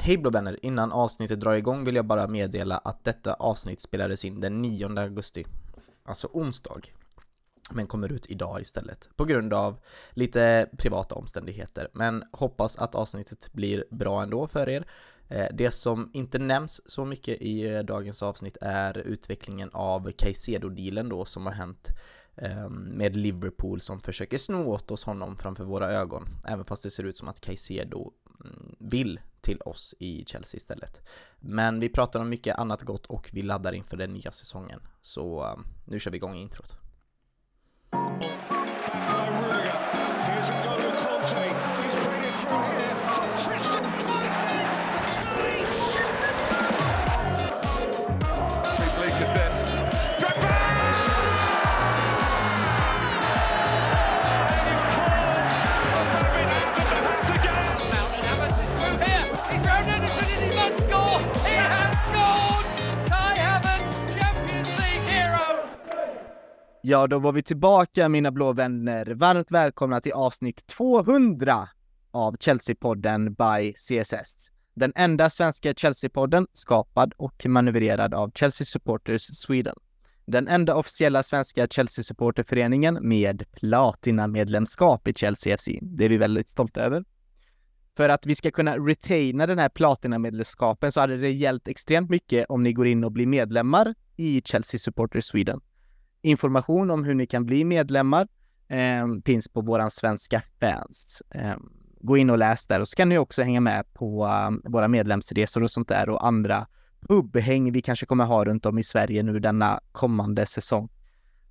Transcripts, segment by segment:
Hej blå vänner! Innan avsnittet drar igång vill jag bara meddela att detta avsnitt spelades in den 9 augusti, alltså onsdag, men kommer ut idag istället på grund av lite privata omständigheter. Men hoppas att avsnittet blir bra ändå för er. Eh, det som inte nämns så mycket i eh, dagens avsnitt är utvecklingen av Caicedo-dealen då som har hänt ehm, med Liverpool som försöker sno åt oss honom framför våra ögon, även fast det ser ut som att Caicedo mm, vill till oss i Chelsea istället. Men vi pratar om mycket annat gott och vi laddar inför den nya säsongen. Så um, nu kör vi igång introt. Ja, då var vi tillbaka mina blå vänner. Varmt välkomna till avsnitt 200 av Chelsea-podden by CSS. Den enda svenska Chelsea-podden skapad och manövrerad av Chelsea Supporters Sweden. Den enda officiella svenska Chelsea-supporterföreningen med platinamedlemskap i Chelsea FC. Det är vi väldigt stolta över. För att vi ska kunna retaina den här platinamedlemskapen så hade det hjälpt extremt mycket om ni går in och blir medlemmar i Chelsea Supporters Sweden. Information om hur ni kan bli medlemmar eh, finns på våran svenska fans. Eh, gå in och läs där och så kan ni också hänga med på eh, våra medlemsresor och sånt där och andra pubhäng vi kanske kommer ha runt om i Sverige nu denna kommande säsong.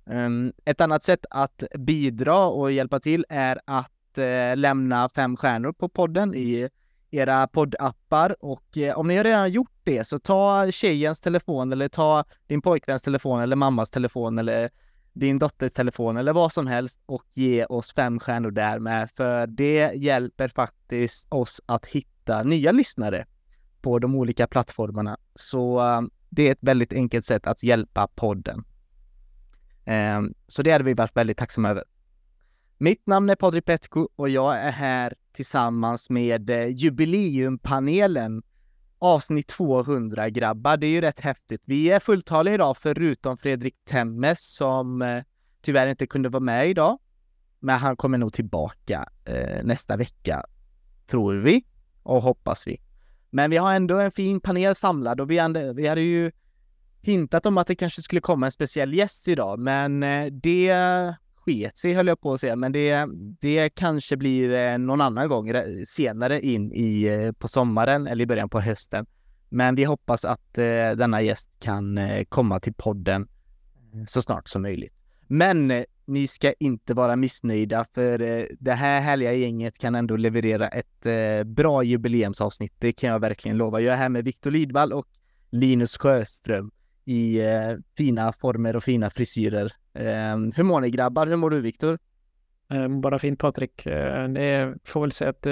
Ehm, ett annat sätt att bidra och hjälpa till är att eh, lämna fem stjärnor på podden i era poddappar och eh, om ni har redan gjort det så ta tjejens telefon eller ta din pojkväns telefon eller mammas telefon eller din dotters telefon eller vad som helst och ge oss fem stjärnor där med för det hjälper faktiskt oss att hitta nya lyssnare på de olika plattformarna. Så eh, det är ett väldigt enkelt sätt att hjälpa podden. Eh, Så det hade vi varit väldigt tacksamma över. Mitt namn är Patrik Petko och jag är här tillsammans med eh, jubileumpanelen avsnitt 200 grabbar. Det är ju rätt häftigt. Vi är fulltaliga idag förutom Fredrik Temmes som eh, tyvärr inte kunde vara med idag. Men han kommer nog tillbaka eh, nästa vecka, tror vi och hoppas vi. Men vi har ändå en fin panel samlad och vi, hade, vi hade ju hintat om att det kanske skulle komma en speciell gäst idag, men eh, det sket sig höll jag på att säga, men det, det kanske blir eh, någon annan gång re- senare in i, eh, på sommaren eller i början på hösten. Men vi hoppas att eh, denna gäst kan komma till podden så snart som möjligt. Men ni ska inte vara missnöjda för det här härliga gänget kan ändå leverera ett bra jubileumsavsnitt. Det kan jag verkligen lova. Jag är här med Viktor Lidvall och Linus Sjöström i fina former och fina frisyrer. Eh, hur mår ni grabbar? Hur mår du Viktor? Eh, Bara fint Patrik. Eh, Det får väl säga att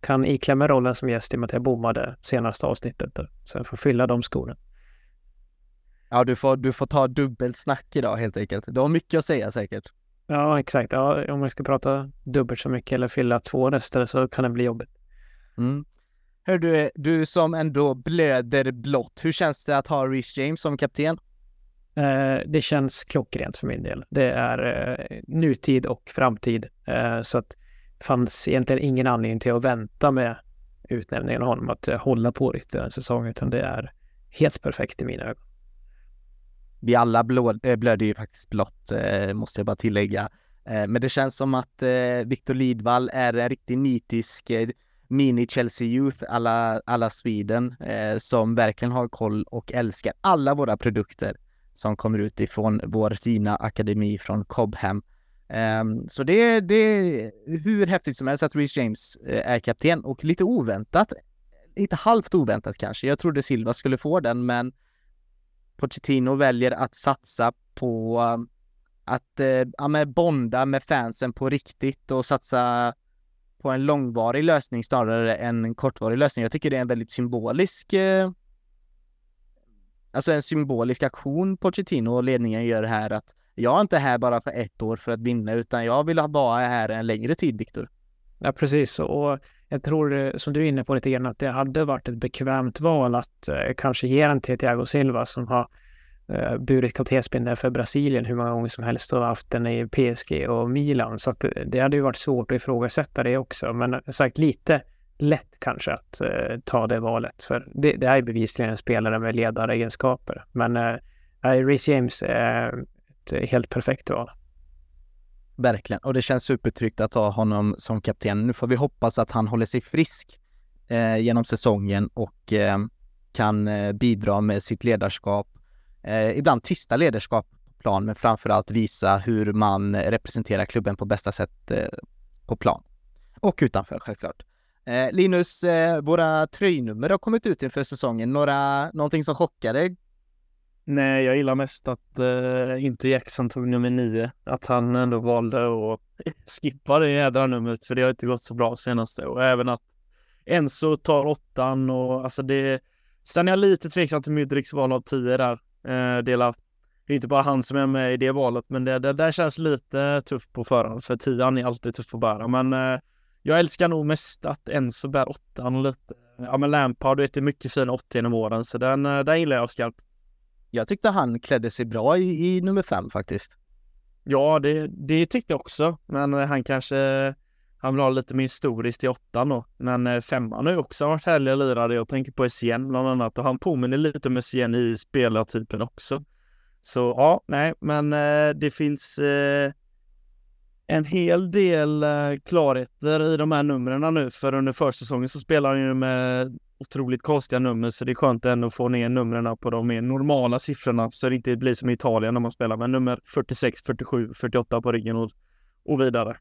kan iklämma rollen som gäst i och med att jag bommade senaste avsnittet. Så jag får fylla de skorna. Ja, du får, du får ta dubbelt snack idag helt enkelt. Du har mycket att säga säkert. Ja, exakt. Ja, om jag ska prata dubbelt så mycket eller fylla två röster så kan det bli jobbigt. Mm. Hör du, du som ändå blöder blått, hur känns det att ha Reece James som kapten? Eh, Det känns klockrent för min del. Det är eh, nutid och framtid. Eh, Så att det fanns egentligen ingen anledning till att vänta med utnämningen av honom att eh, hålla på riktigt en säsong, utan det är helt perfekt i mina ögon. Vi alla eh, blöder ju faktiskt blått, eh, måste jag bara tillägga. Eh, men det känns som att eh, Victor Lidvall är en riktigt nitisk eh, mini-Chelsea Youth alla, alla Sweden eh, som verkligen har koll och älskar alla våra produkter som kommer ut ifrån vår fina akademi från Cobham. Um, så det, det är hur häftigt som helst att Reece James eh, är kapten och lite oväntat, lite halvt oväntat kanske. Jag trodde Silva skulle få den, men Pochettino väljer att satsa på att eh, ja, bonda med fansen på riktigt och satsa på en långvarig lösning snarare än en kortvarig lösning. Jag tycker det är en väldigt symbolisk eh, alltså en symbolisk aktion Pochettino och ledningen gör här att jag är inte här bara för ett år för att vinna utan jag vill vara här en längre tid, Viktor. Ja, precis. Och jag tror, eh, som du är inne på lite grann, att det hade varit ett bekvämt val att eh, kanske ge den till Thiago Silva som har eh, burit kaptensbindeln för Brasilien hur många gånger som helst och haft den i PSG och Milan. Så att eh, det, hade ju varit svårt att ifrågasätta det också. Men eh, sagt lite lätt kanske att eh, ta det valet. För det, det är bevisligen en spelare med ledaregenskaper. Men eh, eh, Reece James är ett helt perfekt val. Verkligen, och det känns supertryggt att ha honom som kapten. Nu får vi hoppas att han håller sig frisk eh, genom säsongen och eh, kan eh, bidra med sitt ledarskap. Eh, ibland tysta ledarskap på plan, men framförallt visa hur man representerar klubben på bästa sätt eh, på plan. Och utanför självklart. Eh, Linus, eh, våra tröjnummer har kommit ut inför säsongen. Några, någonting som chockade Nej, jag gillar mest att eh, inte Jackson tog nummer nio. Att han ändå valde att skippa det jädra numret, för det har inte gått så bra senaste. Och även att Enzo tar åttan och alltså det... Sen är jag lite tveksam till Mydriks val av tio där. Eh, dela. Det är inte bara han som är med i det valet, men det, det där känns lite tufft på förhand, för tian är alltid tuff att bära. Men eh, jag älskar nog mest att Enzo bär åttan lite. Ja, men Lampard, du vet, är mycket fina 80 genom åren, så den, eh, den gillar jag skarpt. Jag tyckte han klädde sig bra i, i nummer fem faktiskt. Ja, det, det tyckte jag också. Men eh, han kanske, han vill ha lite mer historiskt i åttan då. Men eh, femman har ju också varit härliga lirare. Jag tänker på Essien bland annat och han påminner lite om Essien i spelartypen också. Så ja, nej, men eh, det finns en hel del klarheter i de här numren nu. För under försäsongen så spelar han ju med otroligt konstiga nummer så det är skönt ändå att få ner numren på de mer normala siffrorna så det inte blir som i Italien när man spelar med nummer 46, 47, 48 på ryggen och, och vidare.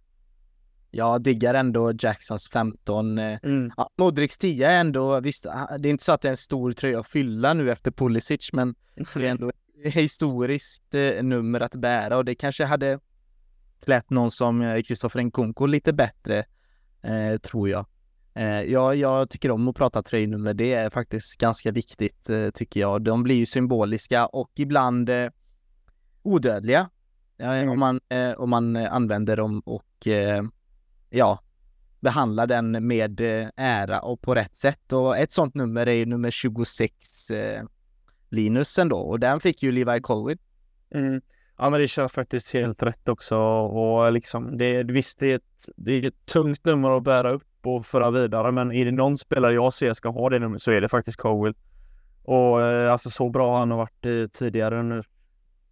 Jag diggar ändå Jacksons 15. Eh, mm. Ja, Modrics 10 är ändå, visst, ah, det är inte så att det är en stor tröja att fylla nu efter Pulisic, men det är ändå ett historiskt eh, nummer att bära och det kanske hade klätt någon som eh, Kristoffer Nkunku lite bättre, eh, tror jag. Eh, ja, jag tycker om att prata tröjnummer. Det är faktiskt ganska viktigt eh, tycker jag. De blir ju symboliska och ibland eh, odödliga. Mm. Om, man, eh, om man använder dem och eh, ja, behandlar den med eh, ära och på rätt sätt. Och ett sånt nummer är ju nummer 26 eh, Linus ändå och den fick ju Levi Colwill. Mm. Ja, men det känns faktiskt helt rätt också och liksom det, visst, det är ett, det är ett tungt nummer att bära upp och föra vidare. Men är det någon spelare jag ser ska ha det numret så är det faktiskt Cowell. Och eh, alltså så bra han har varit eh, tidigare under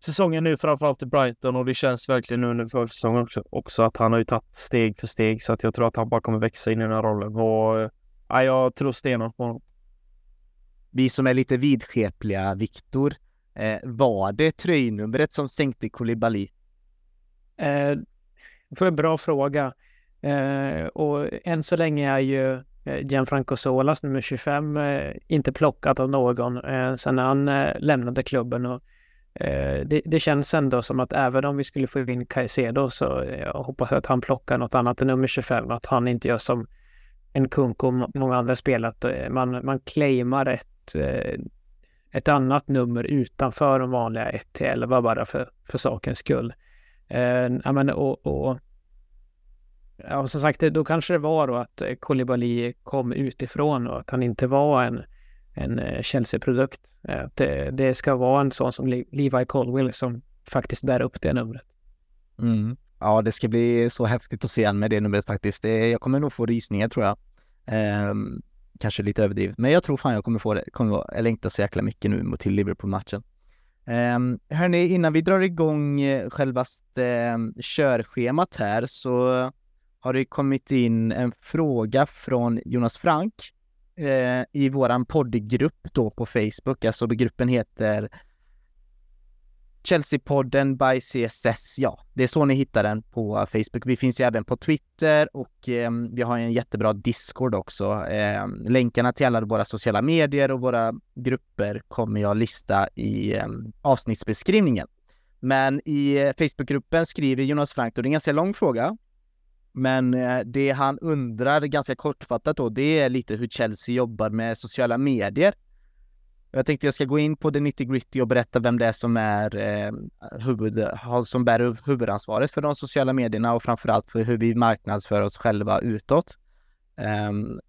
säsongen nu, framförallt i Brighton och det känns verkligen nu under försäsongen också, också att han har ju tagit steg för steg så att jag tror att han bara kommer växa in i den här rollen och eh, ja, jag tror stenhårt på honom. Vi som är lite vidskepliga, Viktor, eh, var det tröjnumret som sänkte Koulibaly? Eh, för en bra fråga. Eh, och än så länge är ju eh, Gianfranco Solas nummer 25 eh, inte plockat av någon eh, sedan han eh, lämnade klubben. Och, eh, det, det, känns ändå som att även om vi skulle få in Caicedo så eh, jag hoppas att han plockar något annat än nummer 25. Att han inte gör som en Kunko och många andra spelat. Eh, man, man claimar ett, ett annat nummer utanför de vanliga 1 till 11 bara för, för sakens skull. Eh, men, och, och ja, som sagt, då kanske det var då att eh, Kolibali kom utifrån och att han inte var en, en eh, Chelsea-produkt. Eh, det, det ska vara en sån som Levi Colwill som faktiskt bär upp det numret. Mm. Ja, det ska bli så häftigt att se han med det numret faktiskt. Det, jag kommer nog få rysningar tror jag. Eh, kanske lite överdrivet, men jag tror fan jag kommer få det, kommer längtar så jäkla mycket nu till Liverpool-matchen. Um, hörni, innan vi drar igång eh, självaste um, körschemat här så har det kommit in en fråga från Jonas Frank eh, i våran poddgrupp då på Facebook. Alltså gruppen heter Chelsea-podden by CSS. Ja, det är så ni hittar den på uh, Facebook. Vi finns ju även på Twitter och eh, vi har en jättebra Discord också. Eh, länkarna till alla våra sociala medier och våra grupper kommer jag lista i eh, avsnittsbeskrivningen. Men i eh, Facebookgruppen skriver Jonas Frank, och det är en ganska lång fråga, men eh, det han undrar ganska kortfattat då, det är lite hur Chelsea jobbar med sociala medier. Jag tänkte jag ska gå in på det 90 gritty och berätta vem det är som är eh, huvud, som bär huvudansvaret för de sociala medierna och framförallt för hur vi marknadsför oss själva utåt. Um,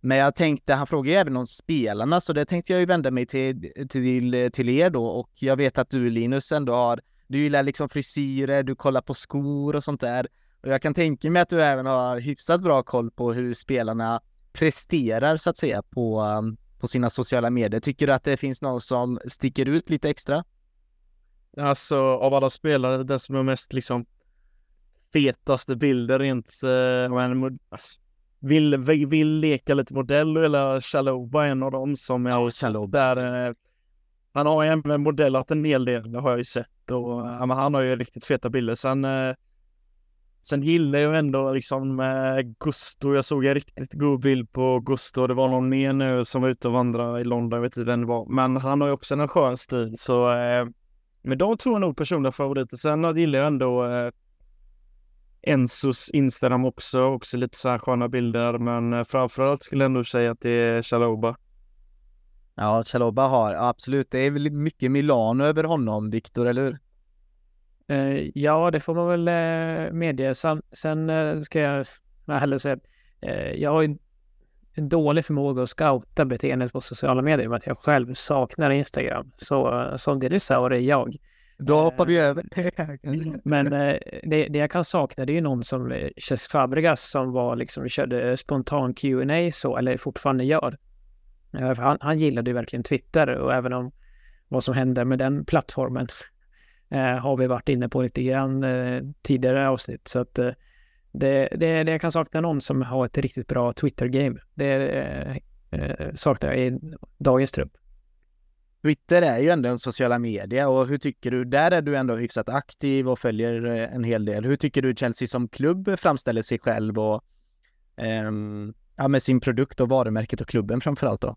men jag tänkte, han frågar ju även om spelarna, så det tänkte jag ju vända mig till, till, till er då och jag vet att du Linus ändå har, du gillar liksom frisyrer, du kollar på skor och sånt där. Och jag kan tänka mig att du även har hyfsat bra koll på hur spelarna presterar så att säga på, um, på sina sociala medier. Tycker du att det finns någon som sticker ut lite extra? Alltså av alla spelare, den som är mest liksom fetaste bilder rent, eh, alltså, vill, vill, vill leka lite modell eller Chaloba en av dem som är Chaloba. där. Eh, han har ju även modellat en hel del, det har jag ju sett och ja, han har ju riktigt feta bilder. Sen eh, Sen gillar jag ändå liksom eh, Gusto. Jag såg en riktigt god bild på Gusto. Det var någon mer nu som var ute och vandrade i London. Jag vet inte vem det var. Men han har ju också en skön stil. Så eh, men de tror jag nog personliga favoriter. Sen gillar jag ändå eh, Ensos Instagram också. Också lite så här sköna bilder. Men eh, framförallt skulle jag ändå säga att det är Chaloba. Ja, Chaloba har absolut. Det är väl mycket Milano över honom, Viktor, eller hur? Eh, ja, det får man väl eh, medge. Sen, sen eh, ska jag hellre säga eh, jag har en, en dålig förmåga att scouta beteendet på sociala medier med att jag själv saknar Instagram. Så som dinosaurie är jag. Då hoppar vi över Men det, det jag kan sakna det är ju någon som Cesc Fabregas som var liksom, körde spontan Q&A så, eller fortfarande gör. Han, han gillade ju verkligen Twitter och även om vad som händer med den plattformen Eh, har vi varit inne på lite grann eh, tidigare avsnitt. Så att eh, det, det, det jag kan sakna någon som har ett riktigt bra Twitter-game. Det eh, eh, saknar jag i dagens trupp. Twitter är ju ändå en sociala media och hur tycker du, där är du ändå hyfsat aktiv och följer eh, en hel del. Hur tycker du Chelsea som klubb framställer sig själv och eh, ja, med sin produkt och varumärket och klubben framförallt då?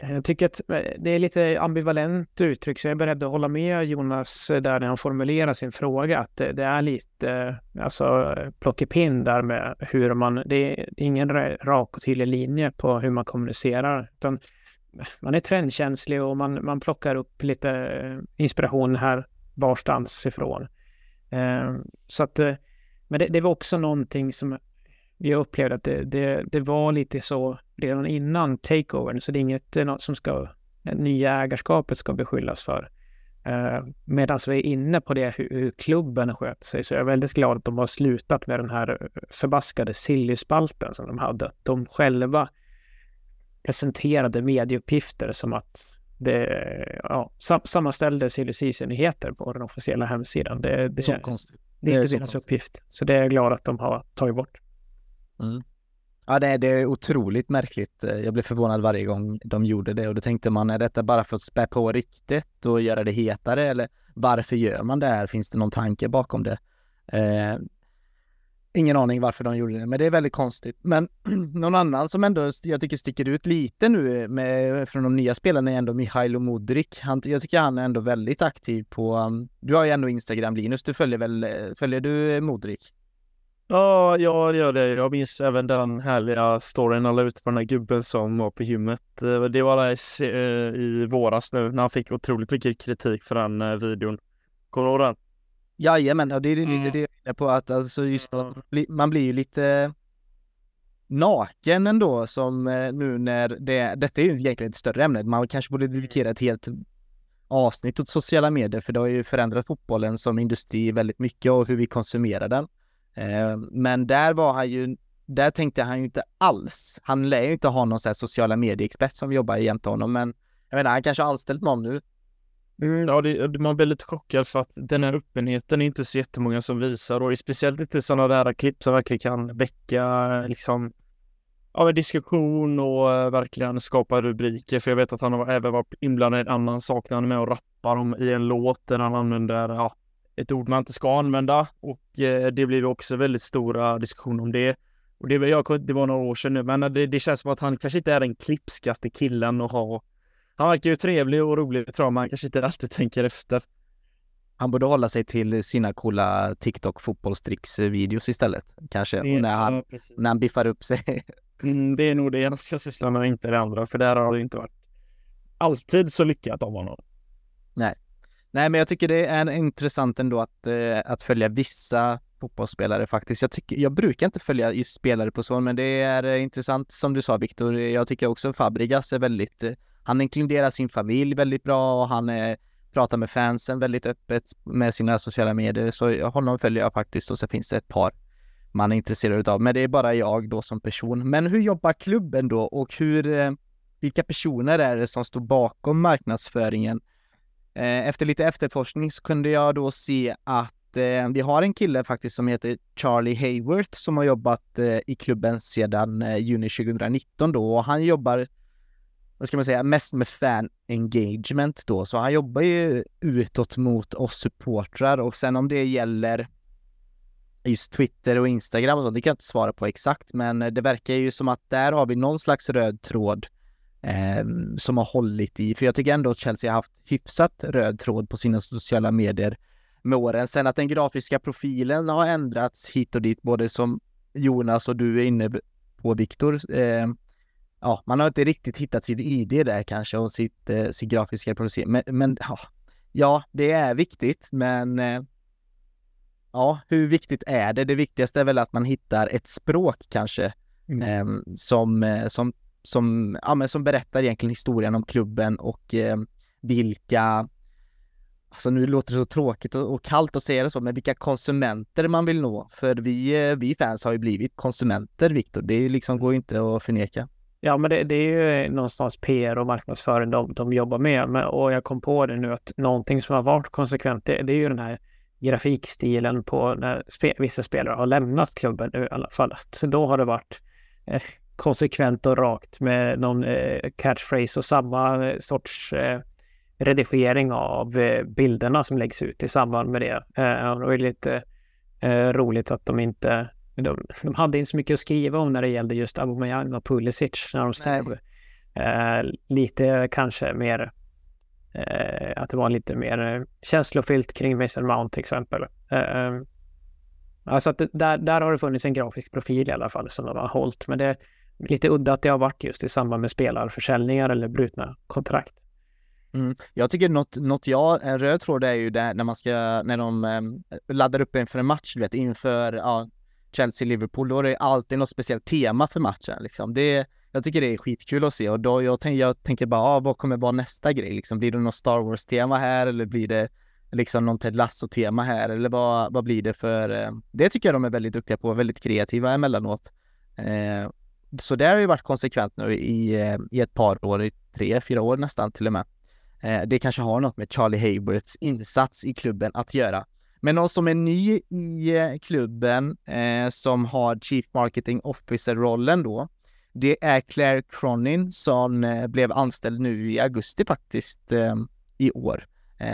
Eh, jag tycker att eh, det är lite ambivalent uttryck, så jag är beredd att hålla med Jonas eh, där när han formulerar sin fråga, att det är lite alltså, plockepinn där med hur man, det är, ingen rak och tydlig linje på hur man kommunicerar, utan man är trendkänslig och man, man plockar upp lite inspiration här varstans ifrån. Så att, men det, det var också någonting som jag upplevde att det, det, det var lite så redan innan takeovern, så det är inget eh, något som ska, nya ägarskapet ska beskyllas för. Eh, Medan vi är inne på det hur, hur klubben sköter sig så är jag väldigt glad att de har slutat med den här förbaskade silly-spalten som de hade. Att de själva presenterade medieuppgifter som att det ja, sam sammanställde silly nyheter på den officiella hemsidan. Det, det, så konstigt. det är inte deras uppgift. Så det är jag glad att de har tagit bort. Mm. Ja, det, det är otroligt märkligt. Jag blev förvånad varje gång de gjorde det och då tänkte man, är detta bara för att spä på riktigt och göra det hetare eller varför gör man det här? Finns det någon tanke bakom det? Eh, ingen aning varför de gjorde det, men det är väldigt konstigt. Men någon annan som ändå jag tycker sticker ut lite nu med, från de nya spelarna är ändå Mihailo Modric. Han, jag tycker han är ändå väldigt aktiv på, um, du har ju ändå Instagram Linus, du följer väl, eh, följer du Modric? Ja, jag gör det. Jag minns även den härliga storyn han la ut på den här gubben som var på gymmet. Eh, det var där i, eh, i våras nu när han fick otroligt mycket kritik för den eh, videon. Kommer du ihåg den? Jajamän, och det är lite mm. det jag är på att alltså just att man blir ju lite naken ändå som nu när det, detta är ju egentligen ett större ämne, man kanske borde dedikera ett helt avsnitt åt sociala medier för det har ju förändrat fotbollen som industri väldigt mycket och hur vi konsumerar den. Eh, men där var han ju, där tänkte han ju inte alls. Han lär ju inte ha någon sån här sociala medieexpert som jobbar jämte honom, men jag menar, han kanske har anställt någon nu. Mm, ja, det, man blir lite chockad för att den här öppenheten är inte så jättemånga som visar och speciellt inte sådana där klipp som verkligen kan väcka liksom ja, en diskussion och eh, verkligen skapa rubriker. För jag vet att han har även varit inblandad i en annan sak när han är med och rappar om i en låt där han använder ja, ett ord man inte ska använda och eh, det blev också väldigt stora diskussioner om det. Och det, jag, det var några år sedan nu, men det, det känns som att han kanske inte är den klipskaste killen att ha. Han verkar ju trevlig och rolig tror jag, men han kanske inte alltid tänker efter. Han borde hålla sig till sina coola TikTok fotbollstricks-videos istället, kanske, det, när, han, ja, när han biffar upp sig. Mm, det är nog det jag ska syssla med, inte det andra, för där har det inte varit alltid så lyckat av honom. Nej, Nej, men jag tycker det är intressant ändå att, eh, att följa vissa fotbollsspelare faktiskt. Jag, tycker, jag brukar inte följa just spelare på så, men det är eh, intressant som du sa Viktor. Jag tycker också Fabregas är väldigt, eh, han inkluderar sin familj väldigt bra och han är, pratar med fansen väldigt öppet med sina sociala medier. Så honom följer jag faktiskt och så finns det ett par man är intresserad av. Men det är bara jag då som person. Men hur jobbar klubben då och hur, vilka personer är det som står bakom marknadsföringen? Eh, efter lite efterforskning så kunde jag då se att eh, vi har en kille faktiskt som heter Charlie Hayworth som har jobbat eh, i klubben sedan eh, juni 2019 då. Och han jobbar vad ska man säga, mest med fan engagement då, så han jobbar ju utåt mot oss supportrar. Och sen om det gäller just Twitter och Instagram och sånt, det kan jag inte svara på exakt, men det verkar ju som att där har vi någon slags röd tråd eh, som har hållit i, för jag tycker ändå att Chelsea har haft hyfsat röd tråd på sina sociala medier med åren. Sen att den grafiska profilen har ändrats hit och dit, både som Jonas och du är inne på Viktor. Eh, ja, man har inte riktigt hittat sin ID där kanske och sitt, eh, sin grafiska profil. Men, men ja, ja, det är viktigt, men eh, ja, hur viktigt är det? Det viktigaste är väl att man hittar ett språk kanske mm. eh, som, eh, som, som, ja, men som berättar egentligen historien om klubben och eh, vilka Alltså nu låter det så tråkigt och, och kallt att säga det så, men vilka konsumenter man vill nå. För vi, eh, vi fans har ju blivit konsumenter, Viktor. Det liksom går inte att förneka. Ja, men det, det, är ju någonstans PR och marknadsföring de, de jobbar med. Men, och jag kom på det nu att någonting som har varit konsekvent, det, det är ju den här grafikstilen på när spe, vissa spelare har lämnat klubben nu i alla fall. Så då har det varit eh, konsekvent och rakt med någon eh, catchphrase och samma eh, sorts eh, redigering av bilderna som läggs ut i samband med det. Det är lite roligt att de inte de, de hade inte så mycket att skriva om när det gällde just Aubameyang och Pulisic när de stod. Eh, lite kanske mer eh, att det var lite mer känslofyllt kring Mason Mount till exempel. Eh, alltså att där, där har det funnits en grafisk profil i alla fall som de har hållit. Men det lite udda att det har varit just i samband med spelarförsäljningar eller brutna kontrakt. Mm. Jag tycker något, något jag, en röd tråd är ju där när man ska, när de eh, laddar upp inför en match, du vet, inför ja, Chelsea-Liverpool, då är det alltid något speciellt tema för matchen liksom. Det, jag tycker det är skitkul att se och då jag, tänk, jag tänker bara, ah, vad kommer vara nästa grej liksom? Blir det något Star Wars-tema här eller blir det liksom någon Ted Lasso-tema här eller vad, vad blir det för, eh, det tycker jag de är väldigt duktiga på, väldigt kreativa emellanåt. Eh, så det har ju varit konsekvent nu i, eh, i ett par år, i tre, fyra år nästan till och med. Eh, det kanske har något med Charlie Hayworths insats i klubben att göra. Men någon som är ny i eh, klubben som har Chief Marketing Officer-rollen då, det är Claire Cronin som blev anställd nu i augusti faktiskt i år.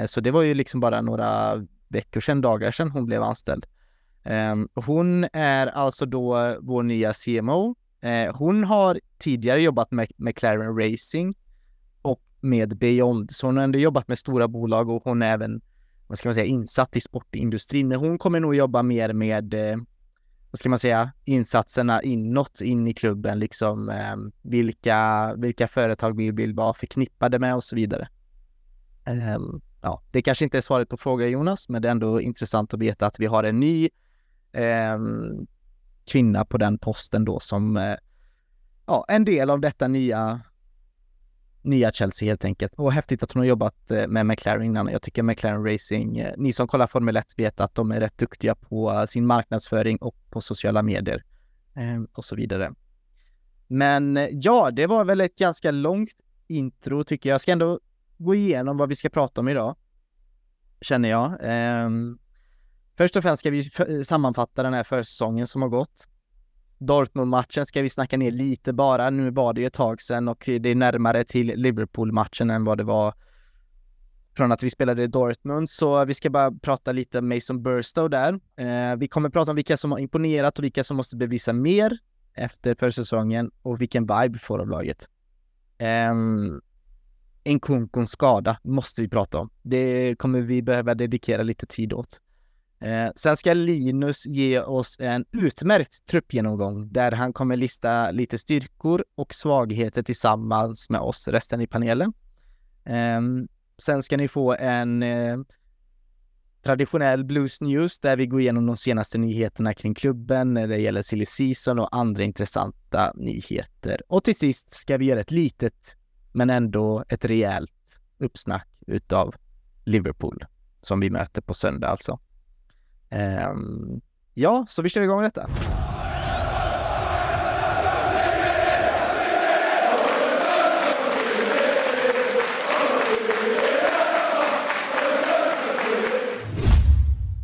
Så det var ju liksom bara några veckor sedan, dagar sedan hon blev anställd. Hon är alltså då vår nya CMO. Eh, hon har tidigare jobbat med McLaren Racing och med Beyond, så hon har ändå jobbat med stora bolag och hon är även vad ska man säga, insatt i sportindustrin. Men hon kommer nog jobba mer med, eh, vad ska man säga, insatserna inåt, in i klubben, liksom eh, vilka, vilka företag vi vill vara förknippade med och så vidare. Ehm, ja, det kanske inte är svaret på frågan Jonas, men det är ändå intressant att veta att vi har en ny ehm, kvinna på den posten då som eh, ja, en del av detta nya nya Chelsea helt enkelt. Och häftigt att hon har jobbat eh, med McLaren innan. Jag tycker McLaren Racing, eh, ni som kollar Formel 1 vet att de är rätt duktiga på eh, sin marknadsföring och på sociala medier eh, och så vidare. Men eh, ja, det var väl ett ganska långt intro tycker jag. Jag ska ändå gå igenom vad vi ska prata om idag, känner jag. Ehm, Först och främst ska vi sammanfatta den här försäsongen som har gått. Dortmund-matchen ska vi snacka ner lite bara. Nu var det ju ett tag sedan och det är närmare till Liverpool-matchen än vad det var från att vi spelade i Dortmund, så vi ska bara prata lite om Mason Burstow där. Eh, vi kommer prata om vilka som har imponerat och vilka som måste bevisa mer efter försäsongen och vilken vibe vi får av laget. Eh, en kunkons skada måste vi prata om. Det kommer vi behöva dedikera lite tid åt. Eh, sen ska Linus ge oss en utmärkt truppgenomgång där han kommer lista lite styrkor och svagheter tillsammans med oss, resten i panelen. Eh, sen ska ni få en eh, traditionell Blues News där vi går igenom de senaste nyheterna kring klubben när det gäller silly season och andra intressanta nyheter. Och till sist ska vi göra ett litet men ändå ett rejält uppsnack utav Liverpool som vi möter på söndag alltså. Ehm, ja, så vi kör igång detta.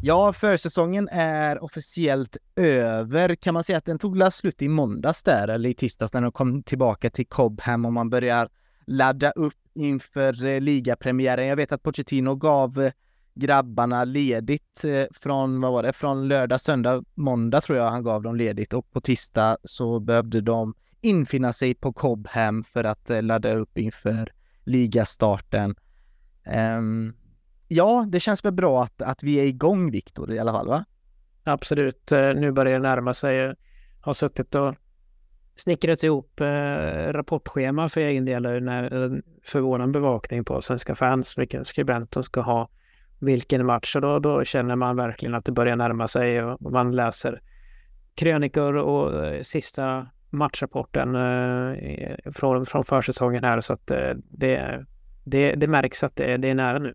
Ja, försäsongen är officiellt över. Kan man säga att den tog slut i måndags där, eller i tisdags när de kom tillbaka till Cobham och man börjar ladda upp inför eh, ligapremiären. Jag vet att Pochettino gav eh, grabbarna ledigt eh, från, vad var det, från lördag, söndag, måndag tror jag han gav dem ledigt och på tisdag så behövde de infinna sig på Cobham för att eh, ladda upp inför ligastarten. Um, ja, det känns väl bra att, att vi är igång Viktor i alla fall va? Absolut, eh, nu börjar det närma sig. Jag har suttit och snickrat ihop eh, rapportschema för egen del när, för vår bevakning på Svenska fans, vilken skribent de ska ha, vilken match. Och då, då känner man verkligen att det börjar närma sig och man läser krönikor och eh, sista matchrapporten eh, från, från försäsongen här så att eh, det, det, det märks att det, det är nära nu.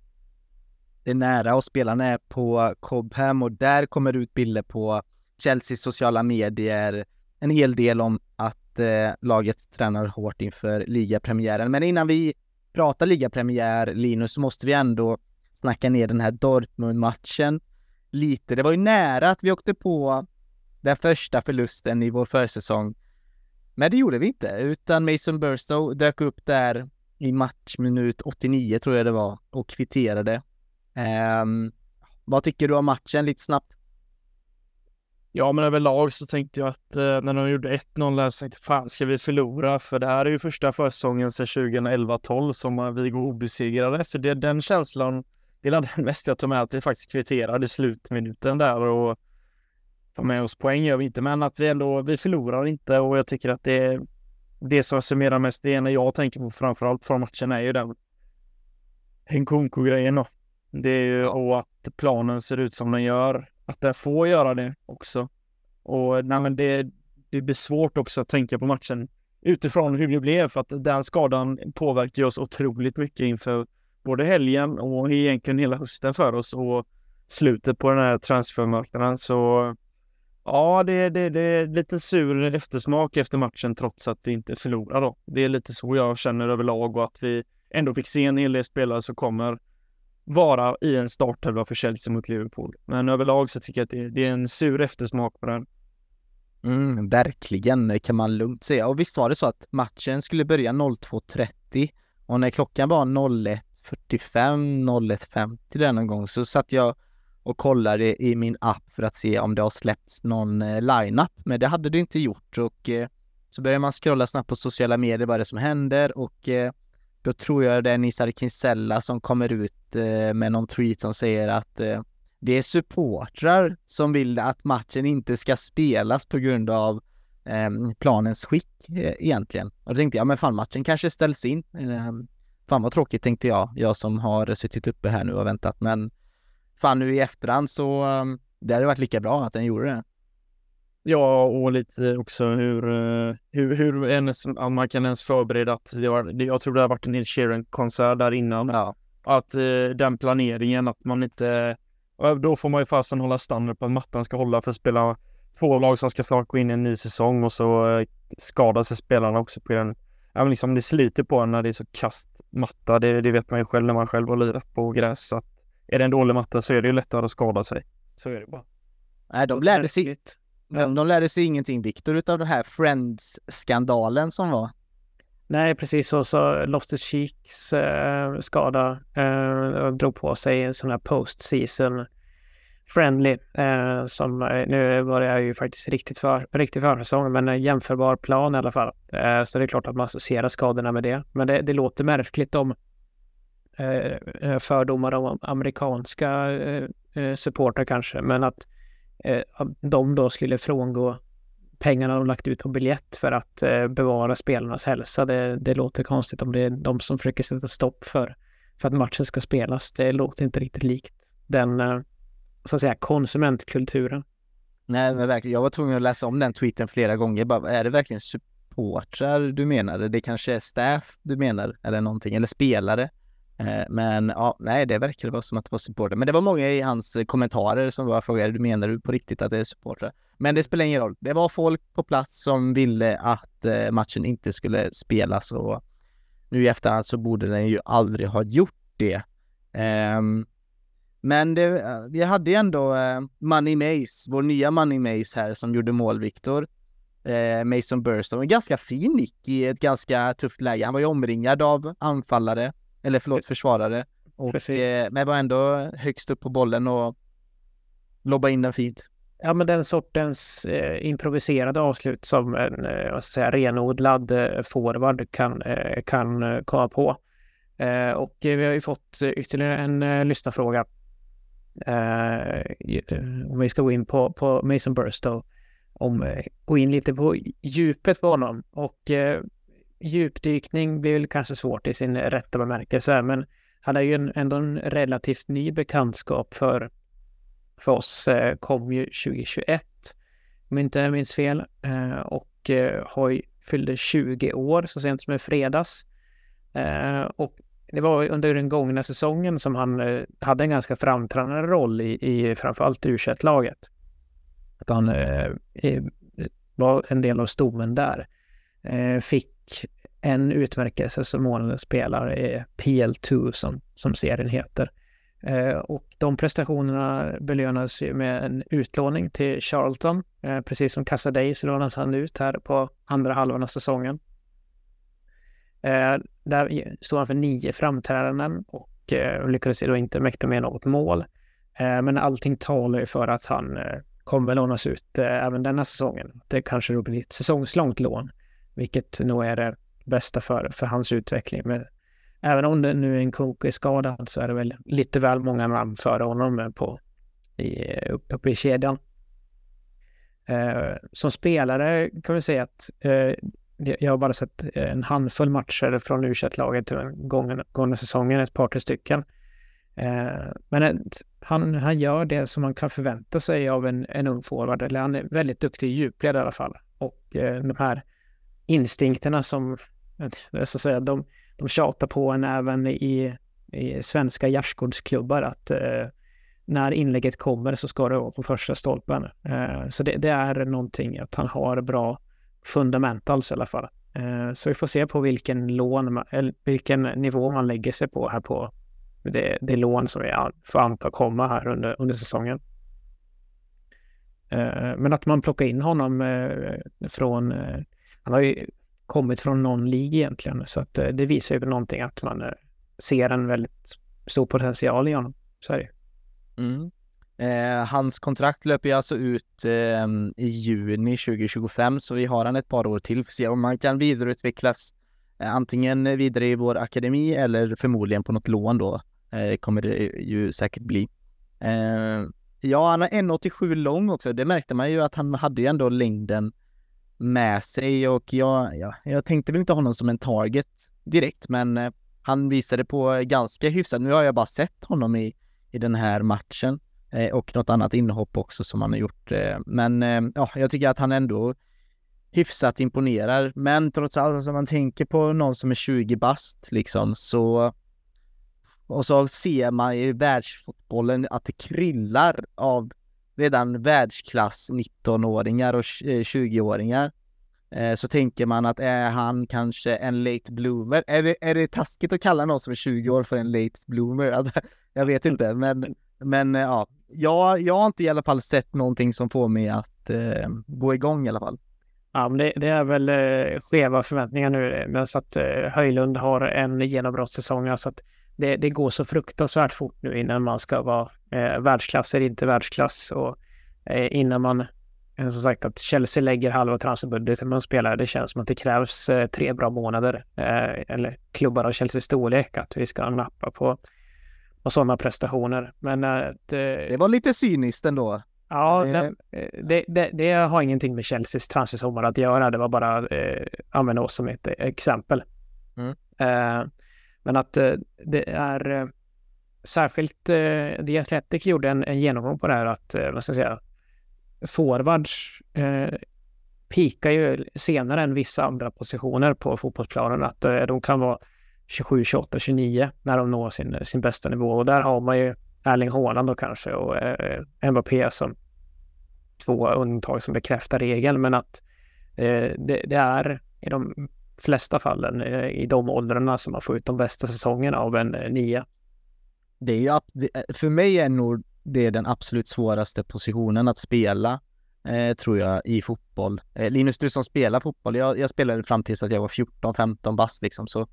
Det är nära och spelarna är på Cobham och där kommer ut bilder på Chelseas sociala medier, en hel del om att eh, laget tränar hårt inför ligapremiären. Men innan vi pratar ligapremiär, Linus, så måste vi ändå snacka ner den här Dortmund-matchen lite. Det var ju nära att vi åkte på den första förlusten i vår försäsong. Men det gjorde vi inte, utan Mason Burstow dök upp där i matchminut 89 tror jag det var och kvitterade. Um, vad tycker du om matchen lite snabbt? Ja, men överlag så tänkte jag att eh, när de gjorde 1-0 där så tänkte jag fan ska vi förlora? För det här är ju första försäsongen sedan 2011-12 som vi går obesegrade. Så det är den känslan, det är den mest. Jag tar med att vi faktiskt kvitterade i slutminuten där och tar med oss poäng gör vi inte, men att vi ändå, vi förlorar inte och jag tycker att det är det som summerar mest, det ena jag tänker på framförallt från matchen är ju den Nkunku-grejen då. Det är ju och att planen ser ut som den gör. Att det får göra det också. Och nej, men det, det blir svårt också att tänka på matchen utifrån hur det blev för att den skadan påverkar oss otroligt mycket inför både helgen och egentligen hela hösten för oss och slutet på den här transfermarknaden. Så ja, det, det, det är lite sur eftersmak efter matchen trots att vi inte förlorar då. Det är lite så jag känner överlag och att vi ändå fick se en hel del spelare som kommer vara i en startelva för Chelsea mot Liverpool. Men överlag så tycker jag att det, det är en sur eftersmak på den. Mm, verkligen, kan man lugnt säga. Och visst var det så att matchen skulle börja 02.30 och när klockan var 01 45, 01.50 där någon gång så satt jag och kollade i min app för att se om det har släppts någon eh, line-up, men det hade det inte gjort och eh, så började man scrolla snabbt på sociala medier vad är det som händer och eh, då tror jag det är Nisar Kinsella som kommer ut eh, med någon tweet som säger att eh, det är supportrar som vill att matchen inte ska spelas på grund av eh, planens skick eh, egentligen. Och då tänkte jag, men fan matchen kanske ställs in. Ehm, Fan vad tråkigt tänkte jag, jag som har suttit uppe här nu och väntat. Men fan nu i efterhand så eh, det hade varit lika bra att den gjorde det. Ja, och lite också hur, eh, hur, hur ens, man kan ens förbereda att det var, jag tror det har varit en Ed Sheeran-konsert där innan. Ja. Att eh, den planeringen, att man inte, då får man ju fasen hålla standard på att mattan ska hålla för att spela två lag som ska snart gå in i en ny säsong och så eh, skadar sig spelarna också på den. Ja, men liksom det sliter på en när det är så kast matta. Det, det vet man ju själv när man själv har lirat på gräs. Att är det en dålig matta så är det ju lättare att skada sig. Så är det bara. Nej, de lärde sig, de, de lärde sig ingenting, Viktor, utav den här Friends-skandalen som var. Nej, precis så. Så Loftus Cheeks eh, skada eh, drog på sig en sån här post-season friendly eh, som eh, nu var det ju faktiskt riktigt för riktigt försäsong, men en jämförbar plan i alla fall. Eh, så det är klart att man associerar skadorna med det. Men det, det låter märkligt om eh, eh fördomar om amerikanska eh, eh, supportrar kanske, men att eh, de då skulle frångå pengarna de lagt ut på biljett för att eh, bevara spelarnas hälsa. Det, det låter konstigt om det är de som försöker sätta stopp för, för att matchen ska spelas. Det låter inte riktigt likt den, eh, så att säga, konsumentkulturen. Nej, men verkligen. Jag var tvungen att läsa om den tweeten flera gånger. Bara, är det verkligen supportrar du menar? Det kanske är staff du menar eller någonting, eller spelare. Eh, men ja, nej, det verkar vara som att det var supportrar. Men det var många i hans kommentarer som var frågade, du menar du på riktigt att det är supportrar? Men det spelar ingen roll. Det var folk på plats som ville att eh, matchen inte skulle spelas och nu i efterhand så borde den ju aldrig ha gjort det. Um, men det, vi hade ju ändå eh, Money Mace, vår nya Money Mace här som gjorde mål, Viktor. Eh, Mason Burstone, en ganska fin nick i ett ganska tufft läge. Han var ju omringad av anfallare, eller förlåt försvarare. Och, eh, men var ändå högst upp på bollen och lobbade in den fint. Ja, men den sortens eh, improviserade avslut som en eh, säga, renodlad eh, forward kan, eh, kan eh, komma på. Eh, och vi har ju fått ytterligare en eh, lyssnarfråga. Eh, eh, om vi ska gå in på, på Mason Burstow. Om, eh, gå in lite på djupet på honom. Och eh, djupdykning blir väl kanske svårt i sin rätta bemärkelse, men han är ju en, ändå en relativt ny bekantskap för för oss eh, kom ju 2021, om inte jag minns fel, eh, och eh, har fyllde 20 år så sent som i fredags. Och det var under den gångna säsongen som han eh, hade en ganska framträdande roll i, i framförallt u laget Att han eh, var en del av stommen där. Eh, fick en utmärkelse som månadens spelare i PL2 som, som serien heter. Eh, och de prestationerna belönas ju med en utlåning till Charlton. Eh, precis som Casadei så lånas han ut här på andra halvan av säsongen. Där stod han för nio framträdanden och eh, lyckades då inte mäkta med något mål. Eh, men allting talar ju för att han eh, kommer lånas ut även denna säsongen. Det kanske då blir ett säsongslångt lån, vilket nog är det bästa för, för hans utveckling Men även om det nu är en Kunku är skadad så är det väl lite väl många namn före honom på, i, uppe i kedjan. Eh, som spelare kan vi säga att eh, jag har bara sett eh, en handfull matcher från u laget gångna, gångna säsongen, ett par, tre stycken. Eh, men han, han gör det som man kan förvänta sig av en, en ung forward, eller han är väldigt duktig i djupled i alla fall. Och eh, de här instinkterna som, så att säga, de, de tjatar på en även i, i svenska gärdsgårdsklubbar att när inlägget kommer så ska det vara på första stolpen. Så det, det, är någonting att han har bra fundamentals i alla fall. Eh, så vi får se på vilken lån, eller vilken nivå man lägger sig på här på det, det lån som vi får anta komma här under, under säsongen. Eh, men att man plockar in honom eh, från, han har ju kommit från någon lig egentligen. Så att det visar ju någonting att man ser en väldigt stor potential i honom. Så är det mm eh, Hans kontrakt löper ju alltså ut eh, i juni 2025 så vi har han ett par år till för att se om han kan vidareutvecklas eh, antingen vidare i vår akademi eller förmodligen på något lån då eh, kommer det ju säkert bli. Eh, ja, han är 1,87 lång också. Det märkte man ju att han hade ju ändå längden med sig och jag, ja, jag tänkte väl inte honom som en target direkt, men eh, han visade på ganska hyfsat. Nu har jag bara sett honom i, i den här matchen Eh, och något annat inhopp också som han har gjort. Eh, men eh, ja, jag tycker att han ändå hyfsat imponerar. Men trots allt, alltså, om man tänker på någon som är 20 bast liksom så och så ser man i världsfotbollen att det kryllar av redan världsklass 19-åringar och 20-åringar. Så tänker man att är han kanske en late bloomer? Är det, är det taskigt att kalla någon som är 20 år för en late bloomer? Jag vet inte, men, men ja, jag, jag har inte i alla fall sett någonting som får mig att eh, gå igång i alla fall. Ja, men det, det är väl eh, skeva förväntningar nu, eh, men så att eh, Höjlund har en genombrottssäsong, alltså att det, det, går så fruktansvärt fort nu innan man ska vara eh, världsklass eller inte världsklass och eh, innan man eh, som sagt att Chelsea lägger halva transferbudgeten man spelar. Det känns som att det krävs eh, tre bra månader eh, eller klubbar av Chelseas storlek att vi ska nappa på, på sådana prestationer. Men att, det var lite cyniskt ändå. Ja, Det- det, det, det, det har ingenting med Chelseas transfersommar att göra. Det var bara eh, använda oss som ett exempel. Mm. Eh, men att eh, det är eh, särskilt eh, The Athletic gjorde en, en genomgång på det här att, eh, vad ska jag säga, forwards eh, pikar ju senare än vissa andra positioner på fotbollsplanen. Att eh, de kan vara 27, 28, 29 när de når sin, sin bästa nivå. Och där har man ju Erling Haaland då kanske och eh, Mbappé som två undantag som bekräftar regeln. Men att eh, det, det är i de flesta fallen eh, i de åldrarna som man får ut de bästa säsongerna av en eh, nia. Det är ju, för mig är nog det den absolut svåraste positionen att spela, eh, tror jag, i fotboll. Eh, Linus, du som spelar fotboll, jag, jag spelade fram tills att jag var 14-15 bast liksom, så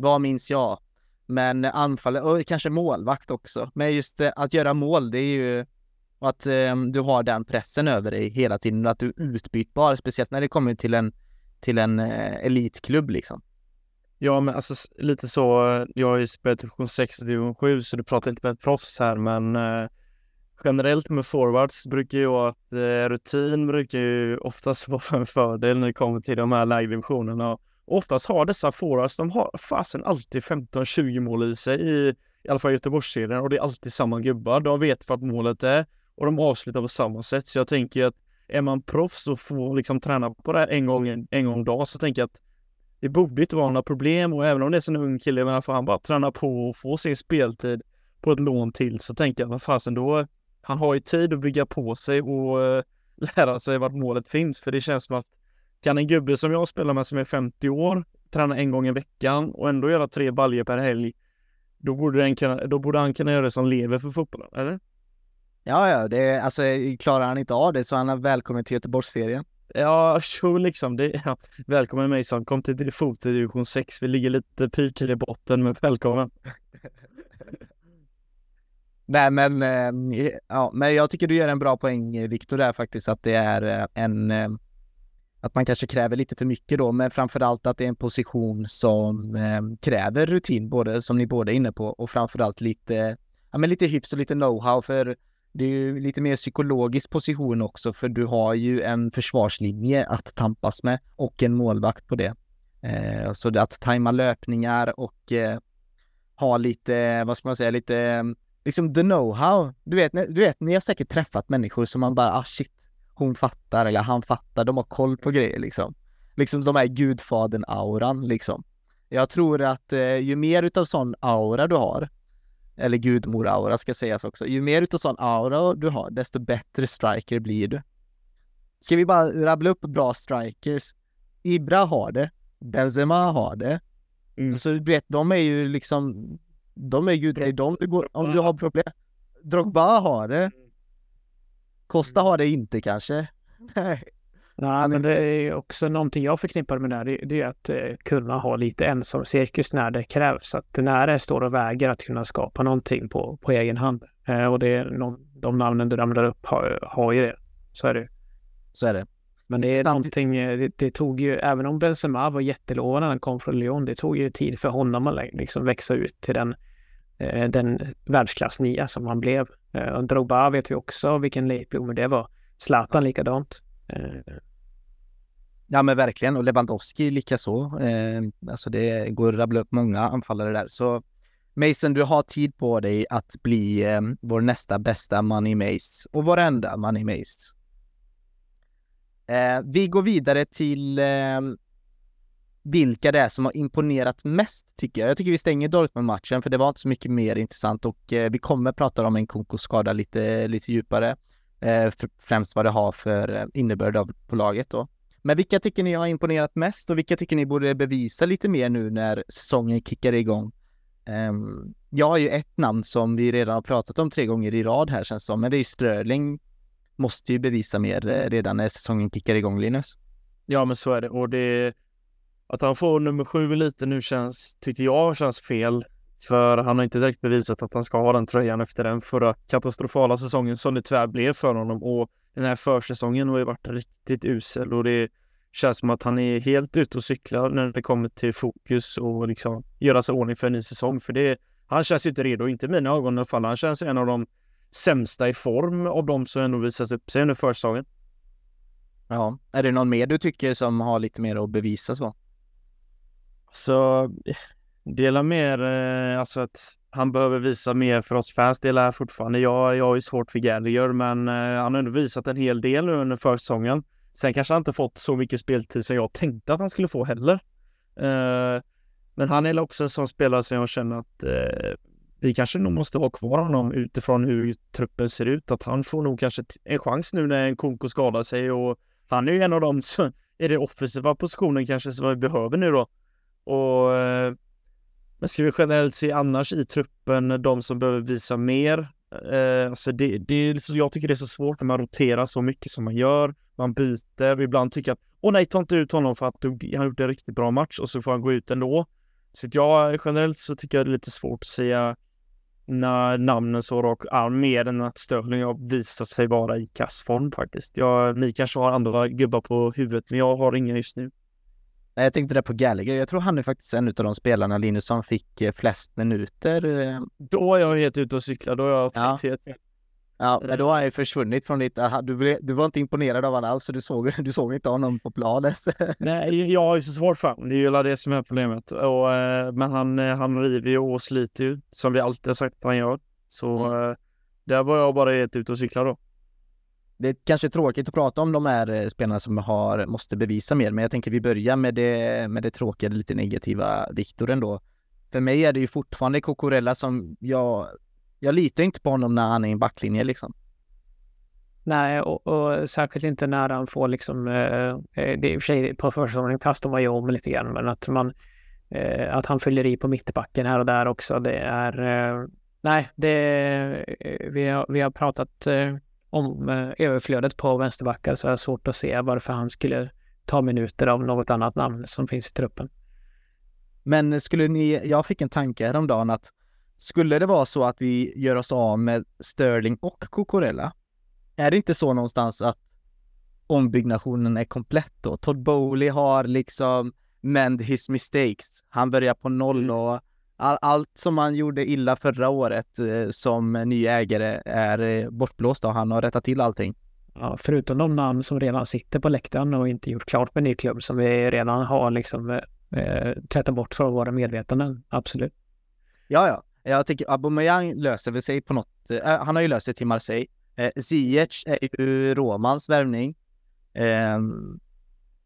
vad minns jag? Men anfallare och kanske målvakt också. Men just eh, att göra mål, det är ju att eh, du har den pressen över dig hela tiden, att du är utbytbar, speciellt när det kommer till en, till en eh, elitklubb liksom. Ja, men alltså lite så. Eh, jag har ju spelat division 6 och division 7, så du pratar inte med ett proffs här, men eh, generellt med forwards brukar ju att eh, rutin brukar ju oftast vara en fördel när det kommer till de här lägre divisionerna. Och oftast har dessa forwards, de har fasen alltid 15-20 mål i sig i, i alla fall i Göteborgsserien och det är alltid samma gubbar. De vet vart målet är och de avslutar på samma sätt. Så jag tänker att är man proffs och får liksom träna på det här en gång, en, en gång om dagen så tänker jag att det borde inte vara några problem och även om det är en ung kille, men får han bara träna på och få sin speltid på ett lån till så tänker jag, vad fasen då, han har ju tid att bygga på sig och eh, lära sig vart målet finns, för det känns som att kan en gubbe som jag spelar med som är 50 år träna en gång i veckan och ändå göra tre baljer per helg, då borde, den kunna, då borde han kunna göra det som lever för fotbollen, eller? Ja, ja, det är, alltså klarar han inte av det så är han välkommen till Göteborgsserien. Ja, jo, liksom det. Ja. Välkommen Mason, kom till fot i division 6. Vi ligger lite pyrt i botten, men välkommen. Nej men, eh, ja, men jag tycker du gör en bra poäng Viktor där faktiskt att det är eh, en eh, att man kanske kräver lite för mycket då, men framförallt att det är en position som eh, kräver rutin, både som ni båda är inne på, och framförallt lite, ja men lite hyfs och lite know-how, för det är ju lite mer psykologisk position också, för du har ju en försvarslinje att tampas med och en målvakt på det. Eh, så det att tajma löpningar och eh, ha lite, vad ska man säga, lite liksom the know-how. Du vet, du vet, ni har säkert träffat människor som man bara, ah shit, hon fattar eller han fattar, de har koll på grejer liksom. Liksom de här gudfadern-auran liksom. Jag tror att eh, ju mer utav sån aura du har, eller gudmor-aura ska sägas också, ju mer utav sån aura du har, desto bättre striker blir du. Ska vi bara rabbla upp bra strikers? Ibra har det, Benzema har det. Mm. Så du vet, de är ju liksom, de är ju, de du går, om du har problem. Drogba har det. Costa har det inte kanske. Nej. Nej, men det är också någonting jag förknippar med det här. Det, är att eh, kunna ha lite ensam cirkus när det krävs. Att när det står och väger att kunna skapa någonting på, på egen hand. Eh, och det är någon, de namnen du ramlar upp har, har ju det. Så är det. Så är det. Men det är Samtidigt- någonting, eh, det, det tog ju, även om Benzema var jättelovande när han kom från Lyon, det tog ju tid för honom att liksom växa ut till den, Eh, den världsklass nia som han blev. Eh, och Drogba vet vi också vilken lekblomme det var. Zlatan likadant. Eh, Ja men verkligen, och Lewandowski likaså. Eh, alltså det går att rabbla upp många anfallare där. Så Mason, du har tid på dig att bli eh, vår nästa bästa Money Mace och vår enda Money Mace. Eh, vi går vidare till eh, vilka det är som har imponerat mest tycker jag. Jag tycker vi stänger Dortmund-matchen för det var inte så mycket mer intressant och eh, vi kommer prata om en konkoskada lite, lite djupare. Eh, främst vad det har för eh, innebörd av, på laget då. Men vilka tycker ni har imponerat mest och vilka tycker ni borde bevisa lite mer nu när säsongen kickar igång? Ehm, jag har ju ett namn som vi redan har pratat om tre gånger i rad här känns det som, men det är ju Ströling. Måste ju bevisa mer eh, redan när säsongen kickar igång, Linus. Ja, men så är det. Och det... Att han får nummer sju lite nu känns, tyckte jag, känns fel. För han har inte direkt bevisat att han ska ha den tröjan efter den förra katastrofala säsongen som det tyvärr blev för honom. Och den här försäsongen har ju varit riktigt usel och det känns som att han är helt ute och cyklar när det kommer till fokus och liksom göra sig ordning för en ny säsong. För det, han känns ju inte redo, inte i mina ögon i alla fall. Han känns ju en av de sämsta i form av de som ändå visas upp sig under försäsongen. Ja, är det någon mer du tycker som har lite mer att bevisa så? Så dela mer, eh, alltså att han behöver visa mer för oss fans. Det är fortfarande. Jag, jag har ju svårt för Gallagher, men eh, han har ändå visat en hel del nu under försäsongen. Sen kanske han inte fått så mycket speltid som jag tänkte att han skulle få heller. Eh, men han är också en sån spelare som jag känner att vi kanske nog måste ha kvar honom utifrån hur truppen ser ut. Att han får nog kanske en chans nu när en Konko skadar sig och han är ju en av dem som är det offensiva positionen kanske som vi behöver nu då. Och eh, men ska vi generellt se annars i truppen de som behöver visa mer? Eh, alltså det, det är liksom, jag tycker det är så svårt när man roterar så mycket som man gör. Man byter, ibland tycker att åh nej, ta inte ut honom för att du, han har gjort en riktigt bra match och så får han gå ut ändå. Så att jag generellt så tycker jag det är lite svårt att säga när namnen så rak arm mer än att Sterling har visat sig vara i kassform faktiskt. Jag, ni kanske har andra gubbar på huvudet, men jag har inga just nu. Nej, jag tänkte det på Gallagher. Jag tror han är faktiskt en av de spelarna, Linus, som fick eh, flest minuter. eh. Då är jag helt ute och cyklar, då har jag Ja. helt. Ja, men då har han ju försvunnit från ditt... Du, du var inte imponerad av honom alls, så du såg, du såg inte honom på planen. Nej, jag har ju så svårt för honom. Det är ju det som är problemet. Och, eh, men han, eh, han river ju och sliter ju, som vi alltid har sagt att han gör. Så eh, där var jag bara helt ute och cykla då. Det är kanske tråkigt att prata om de här eh, spelarna som har, måste bevisa mer, men jag tänker vi börjar med det, med det tråkiga, det lite negativa, Viktor ändå. För mig är det ju fortfarande Cocorella som jag, jag litar inte på honom när han är i en backlinje liksom. Nej, och, och särskilt inte när han får liksom, eh, eh, det är i och för sig på försäsongen kastar man ju om lite grann, men att man, eh, att han fyller i på mittbacken här och där också, det är, eh, nej, det, eh, vi, har, vi har pratat eh, om eh, överflödet på vänsterbackar så jag det svårt att se varför han skulle ta minuter av något annat namn som finns i truppen. Men skulle ni, jag fick en tanke häromdagen att skulle det vara så att vi gör oss av med Sterling och Cocorella, är det inte så någonstans att ombyggnationen är komplett då? Todd Bowley har liksom mend his mistakes. Han börjar på noll och all, allt som han gjorde illa förra året eh, som ny ägare är eh, bortblåst och han har rättat till allting. Ja, förutom de namn som redan sitter på läktaren och inte gjort klart med ny klubb som vi redan har liksom eh, eh, tvättat bort från våra medvetanden. Absolut. Ja, ja. Jag tycker Aubameyang löser väl sig på något. Eh, han har ju löst sig till Marseille. Eh, Ziyech är ju Romans värvning. Ehm,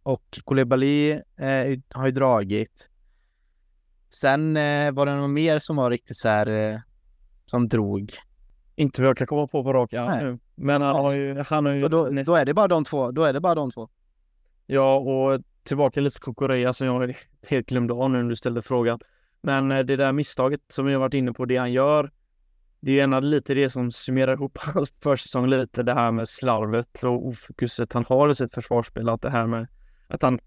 och Koulibaly eh, har ju dragit. Sen eh, var det någon mer som var riktigt så här eh, som drog. Inte vad jag kan komma på på rak arm nu. Men han har ju, han har ju då, näst- då är det bara de två. Då är det bara de två. Ja, och tillbaka lite till Kokorea som jag helt glömde av nu när du ställde frågan. Men eh, det där misstaget som jag varit inne på, det han gör, det är gärna lite det som summerar ihop hans försäsong lite, det här med slarvet och ofokuset han har i sitt försvarsspel, att det här med att han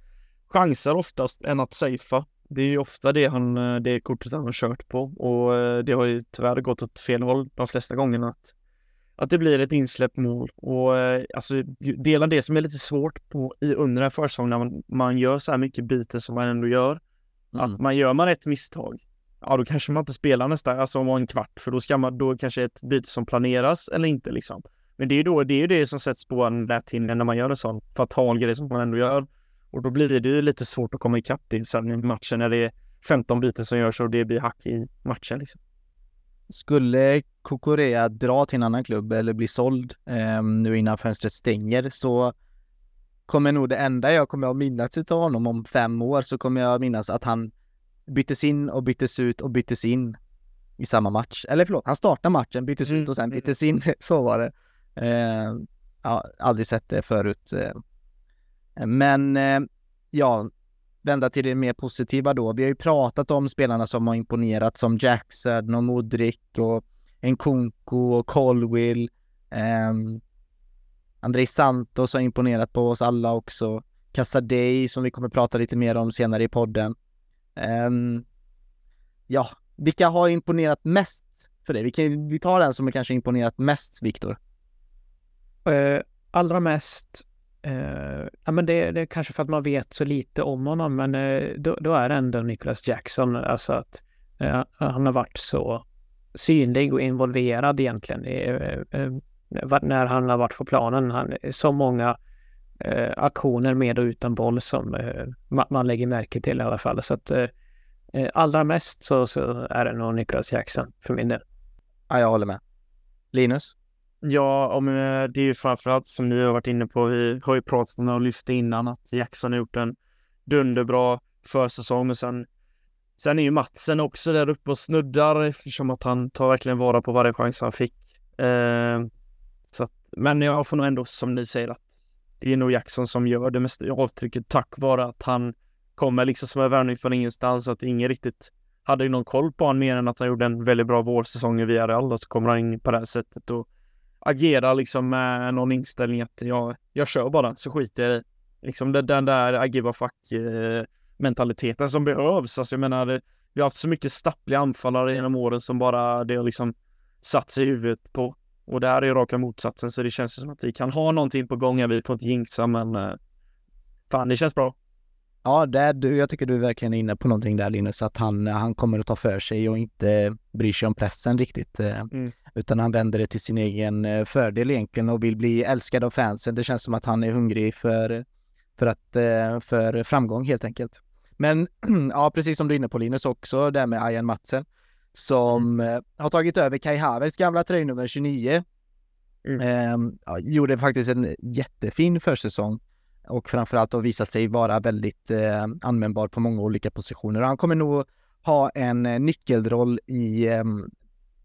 chansar oftast än att safea. Det är ju ofta det han, eh, det kortet han har kört på och eh, det har ju tyvärr gått åt fel håll de flesta gångerna. Att, att det blir ett insläppt mål och eh, alltså dela det som är lite svårt på i under en försäsong när man, man gör så här mycket byten som man ändå gör. Mm. Att man gör man ett misstag, ja då kanske man inte spelar nästa, alltså om en kvart, för då ska man, då kanske ett byte som planeras eller inte liksom. Men det är ju då, det är ju det som sätts på en näthinna när man gör en sån fatal grej som man ändå gör. Och då blir det ju lite svårt att komma ikapp det sen i matchen när det är 15 byten som görs och det blir hack i matchen liksom. Skulle Kokorea dra till en annan klubb eller bli såld eh, nu innan fönstret stänger så kommer nog det enda jag kommer att minnas utav honom om fem år så kommer jag minnas att han byttes in och byttes ut och byttes in i samma match. Eller förlåt, han startade matchen, byttes ut och sen byttes in. Så var det. Eh, ja, aldrig sett det förut. Eh, men eh, ja, vända till det mer positiva då. Vi har ju pratat om spelarna som har imponerat som Jackson och Modric och Nkunku och Colwill. Um, Andrei Santos har imponerat på oss alla också. Casadei som vi kommer prata lite mer om senare i podden. Um, ja, vilka har imponerat mest för dig? Vi, kan, vi tar den som är kanske imponerat mest, Viktor. Uh, allra mest, Uh, ja men det, det är kanske för att man vet så lite om honom, men uh, då, då är det ändå Nicholas Jackson. Alltså att uh, han har varit så synlig och involverad egentligen i, när han har varit på planen. Han, så många eh, aktioner med och utan boll som eh, man lägger märke till i alla fall. Så att allra mest så, så är det nog Nicholas Jackson för min del. Ja, jag håller med. Linus? Ja, om, eh, det är ju framförallt som ni har varit inne på. Vi har ju pratat om det och lyft innan att Jackson har gjort en dunderbra försäsong, men sen Sen är ju Matsen också där uppe och snuddar eftersom att han tar verkligen vara på varje chans han fick. Eh, så att, men jag får nog ändå som ni säger att det är nog Jackson som gör det mesta avtrycket tack vare att han kommer liksom som en värvning från ingenstans. Att ingen riktigt hade någon koll på honom mer än att han gjorde en väldigt bra vårsäsong i Villarreal och så kommer han in på det här sättet och agerar liksom med någon inställning att jag, jag kör bara så skiter jag i liksom den där agiva-fuck-mentaliteten eh, som behövs. Alltså jag menar, vi har haft så mycket stappliga anfallare genom åren som bara det har liksom satt sig i huvudet på. Och det här är raka motsatsen, så det känns som att vi kan ha någonting på gång. Vi får inte jinxa, men eh, fan, det känns bra. Ja, det, du, jag tycker du är verkligen inne på någonting där Linus, att han, han kommer att ta för sig och inte bryr sig om pressen riktigt. Eh, mm. Utan han vänder det till sin egen eh, fördel egentligen och vill bli älskad av fansen. Det känns som att han är hungrig för, för, att, för framgång helt enkelt. Men ja, precis som du är inne på Linus också, det med Ayan Matsen som mm. Eh, har tagit över Kai Havertz gamla tröjnummer 29. Mm. Eh, gjorde faktiskt en jättefin försäsong och framförallt har visat sig vara väldigt eh, användbar på många olika positioner. Och han kommer nog ha en eh, nyckelroll i eh,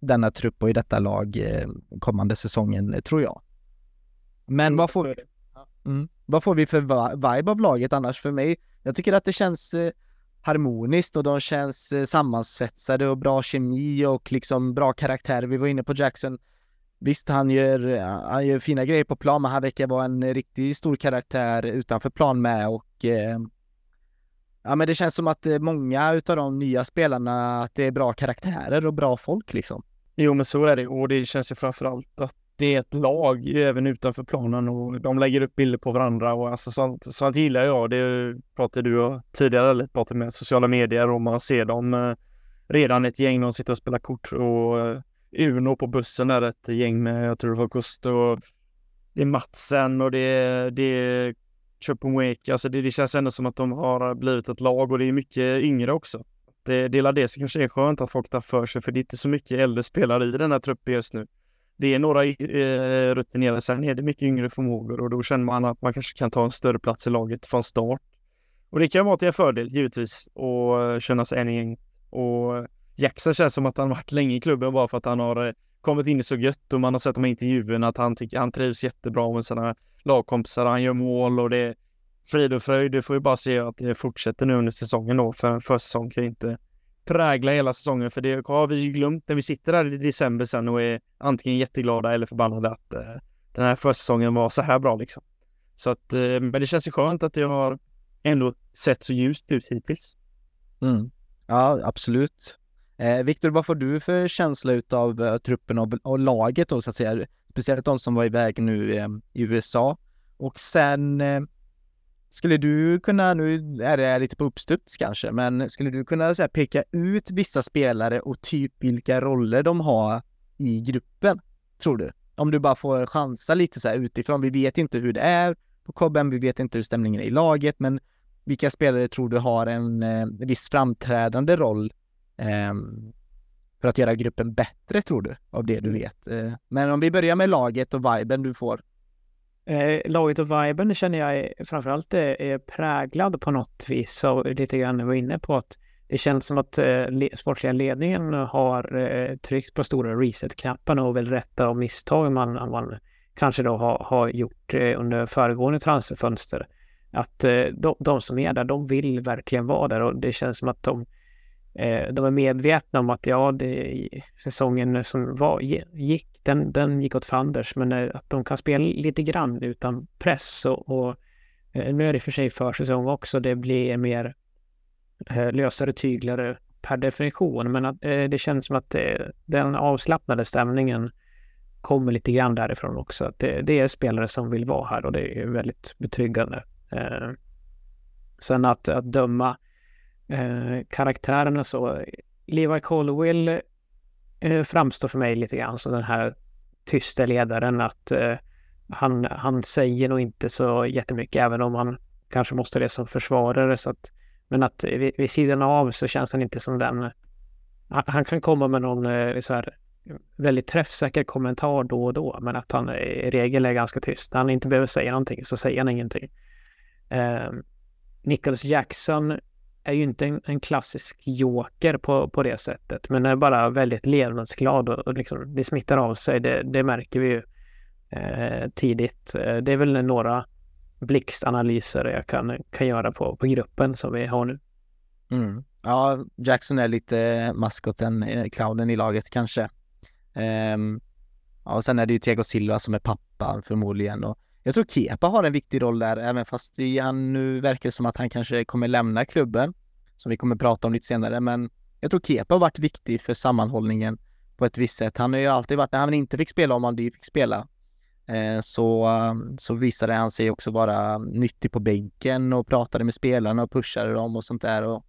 denna trupp och i detta lag eh, kommande säsongen, tror jag. Men vad får, vi, mm, vad får vi för vibe av laget annars? För mig jag tycker att det känns eh, harmoniskt och de känns eh, sammansvetsade och bra kemi och liksom bra karaktär. Vi var inne på Jackson. Visst, han gör, han gör fina grejer på plan, men han verkar vara en riktigt stor karaktär utanför plan med och eh, ja, men det känns som att eh, många utav de nya spelarna, att det är bra karaktärer och bra folk liksom. Jo, men så är det och det känns ju framförallt att det är ett lag även utanför planen och de lägger upp bilder på varandra och alltså sånt, sånt gillar jag. Det pratade du och tidigare lite pratade med sociala medier och man ser dem eh, redan ett gäng, de sitter och spelar kort och eh, Uno på bussen där, ett gäng med, jag tror det var Gust och det är Matsen och det är, det är Chopinwake. Alltså det, det känns ändå som att de har blivit ett lag och det är mycket yngre också. Det, det är det som kanske är skönt att folk tar för sig för det är inte så mycket äldre spelare i den här truppen just nu det är några eh, rutinerade, sen är det mycket yngre förmågor och då känner man att man kanske kan ta en större plats i laget från start. Och det kan vara till en fördel givetvis och eh, känna sig en gäng. Och Jackson känns som att han varit länge i klubben bara för att han har eh, kommit in så gött och man har sett de här intervjuerna att han tycker han trivs jättebra med sina lagkompisar. Han gör mål och det är frid och fröjd. Du får ju bara se att det fortsätter nu under säsongen då, för en försäsong kan ju inte prägla hela säsongen. För det har vi ju glömt när vi sitter där i december sen och är antingen jätteglada eller förbannade att eh, den här försäsongen var så här bra liksom. Så att, eh, men det känns ju skönt att det har ändå sett så ljust ut hittills. Mm. Ja, absolut. Eh, Viktor, vad får du för känsla utav uh, truppen och, och, laget då så att säga? Speciellt de som var iväg nu eh, i USA. Och sen eh, skulle du kunna, nu är det lite på uppstuds kanske, men skulle du kunna så här, peka ut vissa spelare och typ vilka roller de har i gruppen, tror du? Om du bara får chansa lite så här utifrån. Vi vet inte hur det är på Cobben, vi vet inte hur stämningen är i laget, men vilka spelare tror du har en eh, viss framträdande roll för att göra gruppen bättre, tror du, av det du vet? Eh, men om vi börjar med laget och viben du får. Eh, laget och viben känner jag framförallt är, är präglad på något vis och lite grann var inne på att det känns som att eh, sportsliga ledningen har eh, tryckt på stora reset-knappen och vill rätta av misstag man, man kanske då har, har gjort eh, under föregående transferfönster. Att eh, de, de, som är där, de vill verkligen vara där och det känns som att de Eh, de är medvetna om att ja, det, säsongen som var, gick, den, den gick åt fanders, men eh, att de kan spela lite grann utan press och, och eh, nu är det för sig försäsong också, det blir mer lösare tyglare per definition, men att, det känns som att den avslappnade stämningen kommer lite grann därifrån också. Att det, det är spelare som vill vara här och det är väldigt betryggande. sen att, att döma eh, karaktärerna så. Levi Colwell eh, framstår för mig lite grann som den här tysta ledaren att eh, han, han säger nog inte så jättemycket även om han kanske måste det som försvarare så att men att vid, vid sidan av så känns han inte som den han, han kan komma med någon eh, så här väldigt träffsäker kommentar då och då men att han i regel är ganska tyst. När han inte behöver säga någonting så säger han ingenting. Eh, Nicholas Jackson är ju inte en, en, klassisk joker på, på det sättet, men är bara väldigt levnadsglad och, och liksom, det smittar av sig. Det, det märker vi ju eh, tidigt. Eh, det är väl några blixtanalyser jag kan, kan göra på, på gruppen som vi har nu. Mm. Ja, Jackson är lite maskoten, eh, clownen i laget kanske. Um, ja, och sen är det ju Thiago Silva som är pappan förmodligen och jag tror Kepa har en viktig roll där, även fast vi, han nu verkar som att han kanske kommer lämna klubben, som vi kommer prata om lite senare, men jag tror Kepa har varit viktig för sammanhållningen på ett visst sätt. Han har ju alltid varit, när han inte fick spela, om han fick spela, eh, så, så visade han sig också vara nyttig på bänken och pratade med spelarna och pushade dem och sånt där. Och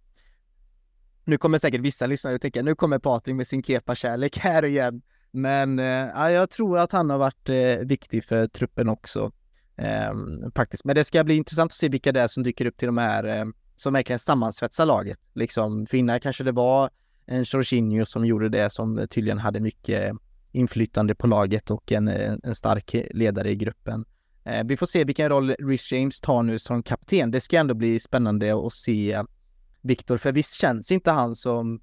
nu kommer säkert vissa lyssnare att tänka, nu kommer Patrik med sin Kepa-kärlek här igen. Men eh, jag tror att han har varit eh, viktig för truppen också. Eh, faktiskt. Men det ska bli intressant att se vilka det är som dyker upp till de här eh, som verkligen sammansvetsar laget. Liksom, för innan kanske det var en Jorginho som gjorde det som tydligen hade mycket inflytande på laget och en, eh, en stark ledare i gruppen. Eh, vi får se vilken roll Rhys James tar nu som kapten. Det ska ändå bli spännande att se ehm, Viktor, för visst känns inte han som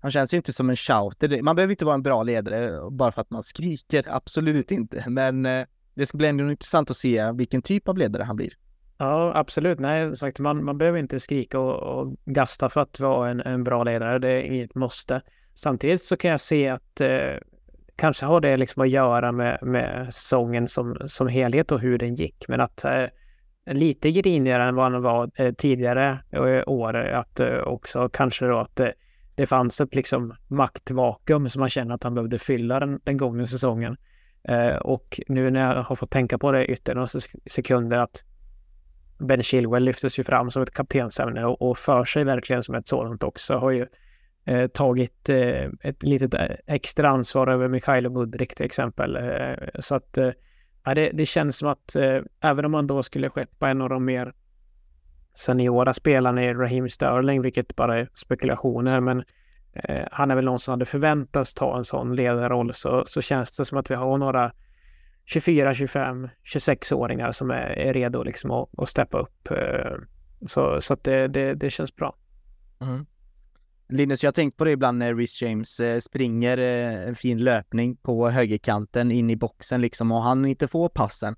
han känns ju inte som en shouter. Man behöver inte vara en bra ledare bara för att man skriker, absolut inte. Men eh, det ska bli ändå intressant att se vilken typ av ledare han blir. Ja, absolut. Nej, sagt, man, man behöver inte skrika och, och gasta för att vara en, en bra ledare. Det är inget måste. Samtidigt så kan jag se att eh, kanske har det liksom att göra med, med säsongen som, som helhet och hur den gick. Men att eh, lite grinigare än vad han var eh, tidigare eh, år. Att eh, också kanske då att eh, det fanns ett liksom maktvakuum som man känner att han behövde fylla den, den gångna säsongen. Eh, och nu när jag har fått tänka på det ytterligare några sekunder att Ben Chilwell lyftes ju fram som ett kaptensämne och, och för sig verkligen som ett sådant också. Har ju eh, tagit eh, ett litet eh, extra ansvar över Mikhailo Mudrik till exempel. Eh, så att eh, Ja, det, det känns som att eh, även om man då skulle skeppa en av de mer seniora spelarna i Raheem Sterling, vilket bara är spekulationer, men eh, han är väl någon som hade förväntats ta en sån ledarroll, så, så känns det som att vi har några 24, 25, 26-åringar som är, är redo liksom att, att steppa upp. Eh, så, så att det, det, det känns bra. Mm. Linus, jag har tänkt på det ibland när Rhys James eh, springer eh, en fin löpning på högerkanten in i boxen liksom och han inte får passen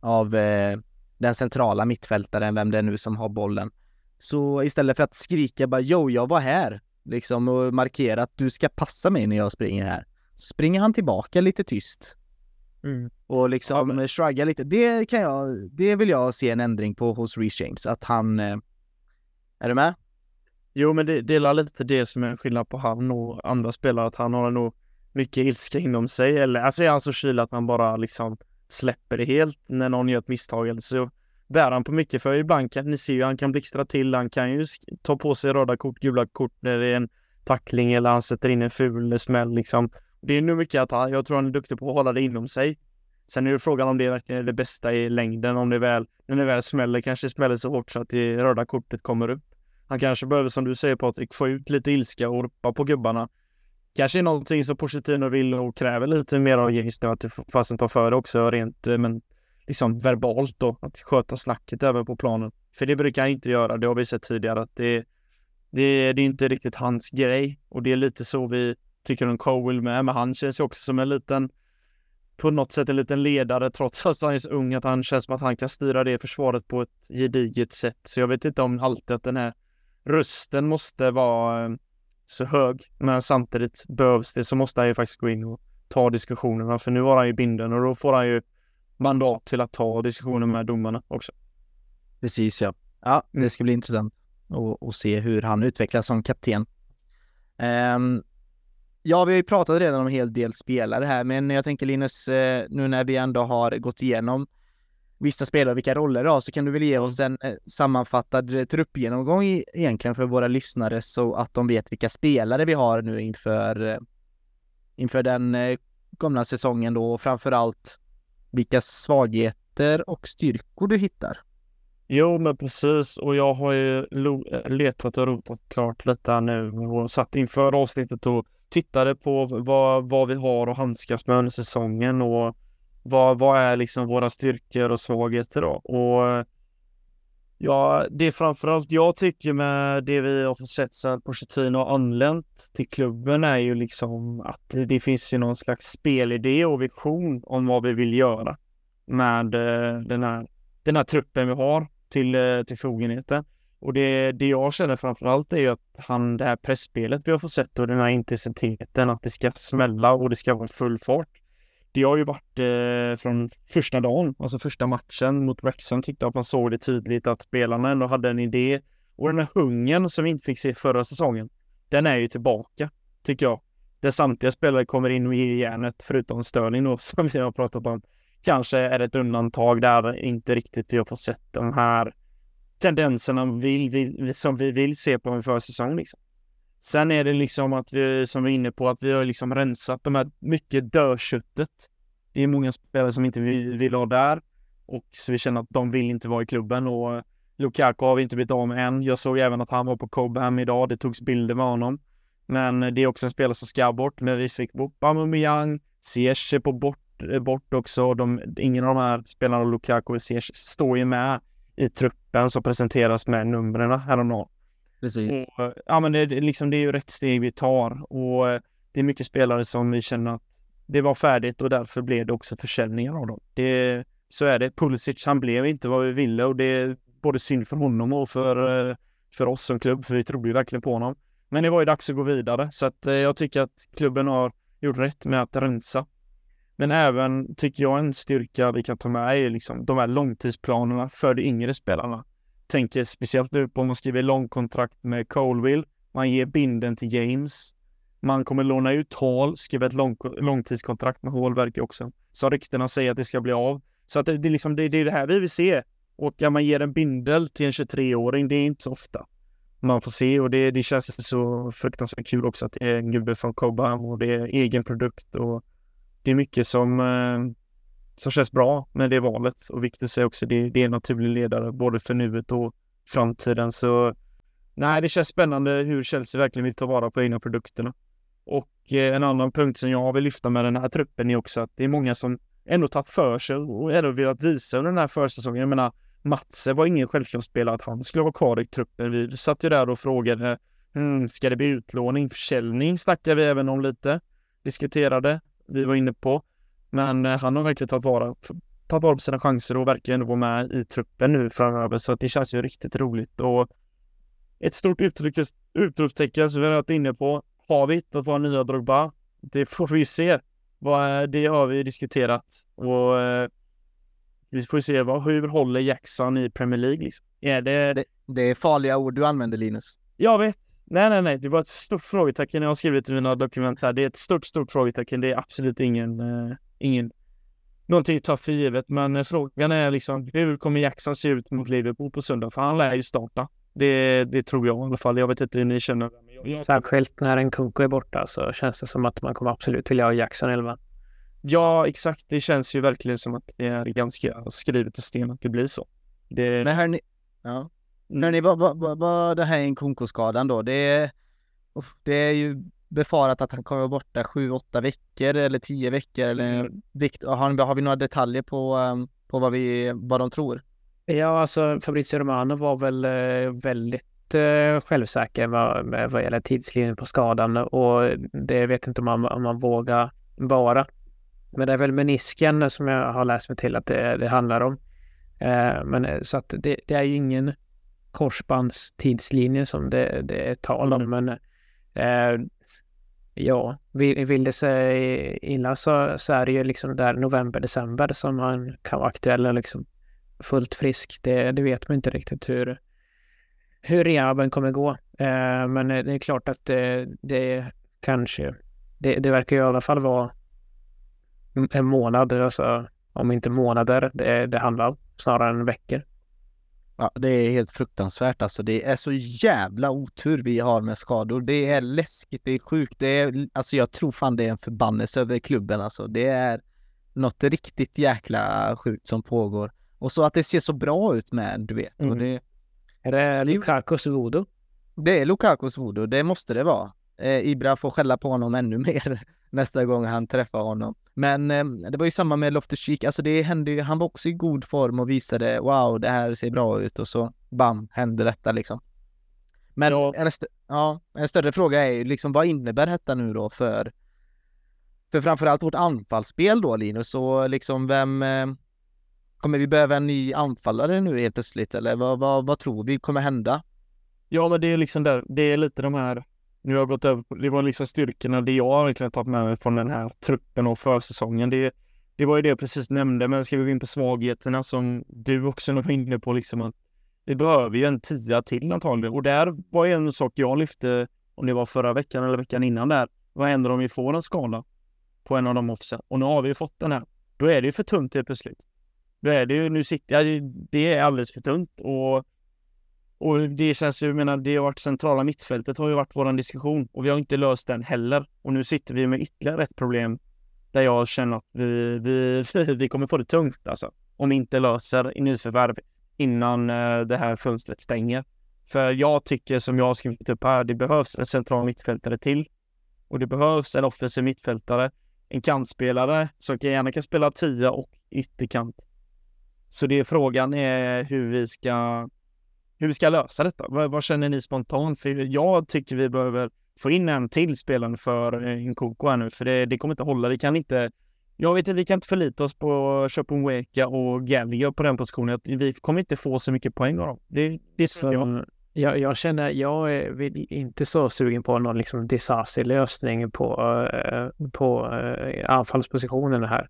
av eh, den centrala mittfältaren, vem det är nu som har bollen. Så istället för att skrika bara jo, jag var här, liksom och markera att du ska passa mig när jag springer här, springer han tillbaka lite tyst. Mm. Och liksom ja, men... shrugga lite. Det kan jag, det vill jag se en ändring på hos Rhys James, att han... Är du med? Jo, men det, det är lite det som är skillnad på han och andra spelare, att han har nog mycket ilska inom sig, eller alltså är han så kylig att han bara liksom släpper det helt när någon gör ett misstag eller så bär han på mycket för ibland kan ni ser ju han kan blixtra till, han kan ju ta på sig röda kort, gula kort när det är en tackling eller han sätter in en ful smäll liksom. Det är nu mycket att han, jag tror han är duktig på att hålla det inom sig. Sen är det frågan om det verkligen är det bästa i längden, om det väl, när det väl smäller, kanske smäller så hårt så att det röda kortet kommer upp. Han kanske behöver, som du säger Patrik, få ut lite ilska och ropa på gubbarna. Kanske är någonting som Pochettino vill och kräver lite mer av James nu, att det fasen tar för det också rent, eh, men liksom verbalt då, att sköta snacket även på planen. För det brukar han inte göra, det har vi sett tidigare att det, det, det är inte riktigt hans grej och det är lite så vi tycker om Cowell med, men han känns ju också som en liten på något sätt en liten ledare trots att han är så ung att han känns som att han kan styra det försvaret på ett gediget sätt. Så jag vet inte om alltid att den här rösten måste vara eh, så hög. Men samtidigt behövs det så måste han ju faktiskt gå in och ta diskussionerna. För nu har han ju binden och då får han ju mandat till att ta diskussioner med domarna också. Precis ja. Ja, det mm. ska bli intressant att se hur han utvecklas som kapten. Um, ja, vi har ju pratat redan om en hel del spelare här, men jag tänker Linus, eh, nu när vi ändå har gått igenom vissa spelare vilka roller de har, så kan du väl ge oss en eh, sammanfattad eh, truppgenomgång egentligen för våra lyssnare så att de vet vilka spelare vi har nu inför, inför den kommande säsongen då och framförallt vilka svagheter och styrkor du hittar. Jo, men precis. Och jag har ju eh, letat och rotat klart lite här nu och satt inför avsnittet och tittade på vad, vad vi har att handskas med under säsongen och vad, vad är liksom våra styrkor och svagheter då? Och ja, det är framförallt jag tycker med det vi har fått sett sedan Pochettino har anlänt till klubben är ju liksom att det, finns ju någon slags spelidé och vision om vad vi vill göra med eh, den här, den här truppen vi har till, eh, till fogenheten. Och det, det jag känner framförallt är ju att han, det här pressspelet vi har fått sett och den här intensiteten, att det ska smälla och det ska vara full fart. Det har ju varit eh, från första dagen, alltså första matchen mot Wrexham tyckte jag att man såg det tydligt att spelarna ändå hade en idé. Och den här hungern som vi inte fick se förra säsongen, den är ju tillbaka, tycker jag. Där samtliga spelare kommer in och ger järnet, förutom störning då, som vi har pratat om. Kanske är det ett undantag där inte riktigt vi har fått sett de här tendenserna vill, vill, som vi vill se på en försäsong. Liksom. Sen är det liksom att vi, som vi är inne på, att vi har liksom rensat de här mycket dödköttet. Det är många spelare som inte vill, vill ha där och så vi känner att de vill inte vara i klubben och eh, Lukaku har vi inte blivit av med än. Jag såg även att han var på Cobham idag. Det togs bilder med honom. Men eh, det är också en spelare som ska bort. Men vi fick bort Aubameyang, Ziyech är på bort, eh, bort också. De, ingen av de här spelarna, Lukaku och Ziyech, står ju med i truppen som presenteras med numren häromdagen. Precis. Och, ja, men det, liksom, det är ju rätt steg vi tar och eh, det är mycket spelare som vi känner att det var färdigt och därför blev det också försäljningar av dem. Det, så är det. Pulisic, han blev inte vad vi ville och det är både synd för honom och för, eh, för oss som klubb, för vi trodde ju verkligen på honom. Men det var ju dags att gå vidare, så att eh, jag tycker att klubben har gjort rätt med att rensa. Men även, tycker jag, en styrka vi kan ta med är liksom de här långtidsplanerna för de yngre spelarna. Tänker speciellt nu på om man skriver långkontrakt med Colville, man ger binden till James, man kommer låna ut Hall, skriva ett lång, långtidskontrakt med Hall verkar också. Så ryktena säger att det ska bli av. Så att det, det, är liksom, det, det är det här vi vill se. Och att man ger en bindel till en 23-åring, det är inte så ofta man får se och det, det känns så fruktansvärt kul också att det är en gubbe från Cobham och det är egen produkt och det är mycket som, eh, som känns bra med det valet och Victor säger också det, det är en naturlig ledare både för nuet och framtiden så nej, det känns spännande hur Chelsea verkligen vill ta vara på egna produkterna. Och eh, en annan punkt som jag vill lyfta med den här truppen är också att det är många som ändå tagit för sig och ändå velat visa under den här försäsongen. Jag menar, Matse var ingen självklar spelare att han skulle vara kvar i truppen. Vi satt ju där och frågade, mm, ska det bli utlåning, försäljning snackade vi även om lite, diskuterade, vi var inne på. Men eh, han har verkligen tagit vara, tagit vara på sina chanser och verkligen vara med i truppen nu framöver, så det känns ju riktigt roligt och ett stort utropstecken som vi har varit inne på. Har vi hittat vår nya Drogba? Det får vi se. Det har vi diskuterat och eh, vi får se vad, hur håller Jackson i Premier League liksom. Är det... Det, det är farliga ord du använder Linus. Jag vet. Nej, nej, nej. Det var ett stort frågetecken jag har skrivit i mina dokument här. Det är ett stort, stort frågetecken. Det är absolut ingen, uh, ingen någonting att ta för givet. Men uh, frågan är liksom hur kommer Jackson se ut mot Liverpool på söndag? För han lär ju starta. Det, det tror jag i alla fall. Jag vet inte hur ni känner. Jag... Särskilt när en Kunko är borta så känns det som att man kommer absolut vilja ha Jackson 11. Ja, exakt. Det känns ju verkligen som att det är ganska skrivet i sten att det blir så. Det... Men hörni, ja. Hörni vad, vad, vad, vad det här Nkunku-skadan då? Det är, det är ju befarat att han kommer vara borta sju, åtta veckor eller tio veckor eller mm. har, har vi några detaljer på, um, på vad, vi, vad de tror? Ja, alltså Fabrizio Romano var väl eh, väldigt eh, självsäker vad, med, vad gäller tidslinjen på skadan och det vet inte om man, om man vågar vara. Men det är väl menisken som jag har läst mig till att det, det handlar om. Eh, men eh, så att det, det, är ju ingen korsbandstidslinje som det, det är tal om. Mm. Men eh, ja, vill, vill det sig illa så, så är det ju liksom där november, december som han kan vara aktuell och liksom fullt frisk. Det, det vet man inte riktigt hur, hur rehaben kommer gå. Eh, men det är klart att det, det kanske, det, det verkar i alla fall vara en månad, alltså om inte månader det, det handlar om, snarare än veckor. Ja, det är helt fruktansvärt alltså. Det är så jävla otur vi har med skador. Det är läskigt, det är sjukt. Det är, alltså jag tror fan det är en förbannelse över klubben alltså. Det är något riktigt jäkla sjukt som pågår. Och så att det ser så bra ut med, du vet. Mm. Och det, Är det Lukakos voodoo? det är Lukakos voodoo, det måste det vara. Eh, Ibra får skälla på honom ännu mer nästa gång han träffar honom. Men eh, det var ju samma med Loftus-Cheek, alltså det hände ju, han var också i god form och visade wow, det här ser bra ut och så bam, hände detta liksom. Men Ja. en, st- ja, en större fråga är ju liksom vad innebär detta nu då för för framförallt vårt anfallsspel då Linus och liksom vem eh, Kommer vi behöva en ny anfallare nu helt plötsligt eller vad, vad, vad tror vi kommer hända? Ja, men det är liksom där, det är lite de här, nu har jag gått över på, det var liksom styrkorna, det jag har verkligen tagit med mig från den här truppen och försäsongen. Det, det var ju det jag precis nämnde, men ska vi gå in på svagheterna som du också var inne på liksom att vi behöver ju en tia till antagligen. Och där var ju en sak jag lyfte, om det var förra veckan eller veckan innan där, vad händer om vi får en skada på en av de offsen? Och nu har vi ju fått den här. Då är det ju för tunt helt plötsligt. Då är det ju, nu sitter jag, det är alldeles för tunt och och det känns ju, jag menar, det har varit centrala mittfältet har ju varit våran diskussion och vi har inte löst den heller. Och nu sitter vi med ytterligare ett problem där jag känner att vi, vi, vi kommer få det tungt alltså. Om vi inte löser i nyförvärv innan eh, det här fönstret stänger. För jag tycker som jag har skrivit upp här, det behövs en central mittfältare till. Och det behövs en offensiv mittfältare, en kantspelare som kan- gärna kan spela tia och ytterkant. Så det är frågan är hur vi ska hur vi ska lösa detta. Vad, vad känner ni spontant? För jag tycker vi behöver få in en till spelare för eh, Nkoko här nu, för det, det kommer inte hålla. Vi kan inte jag vet inte, vi kan inte förlita oss på Chopin-Weka och Gallagher på den positionen. Vi kommer inte få så mycket poäng av dem. Det, det tror jag. Så, jag, jag känner, jag är inte så sugen på någon liksom disaster-lösning på, eh, på eh, anfallspositionen här.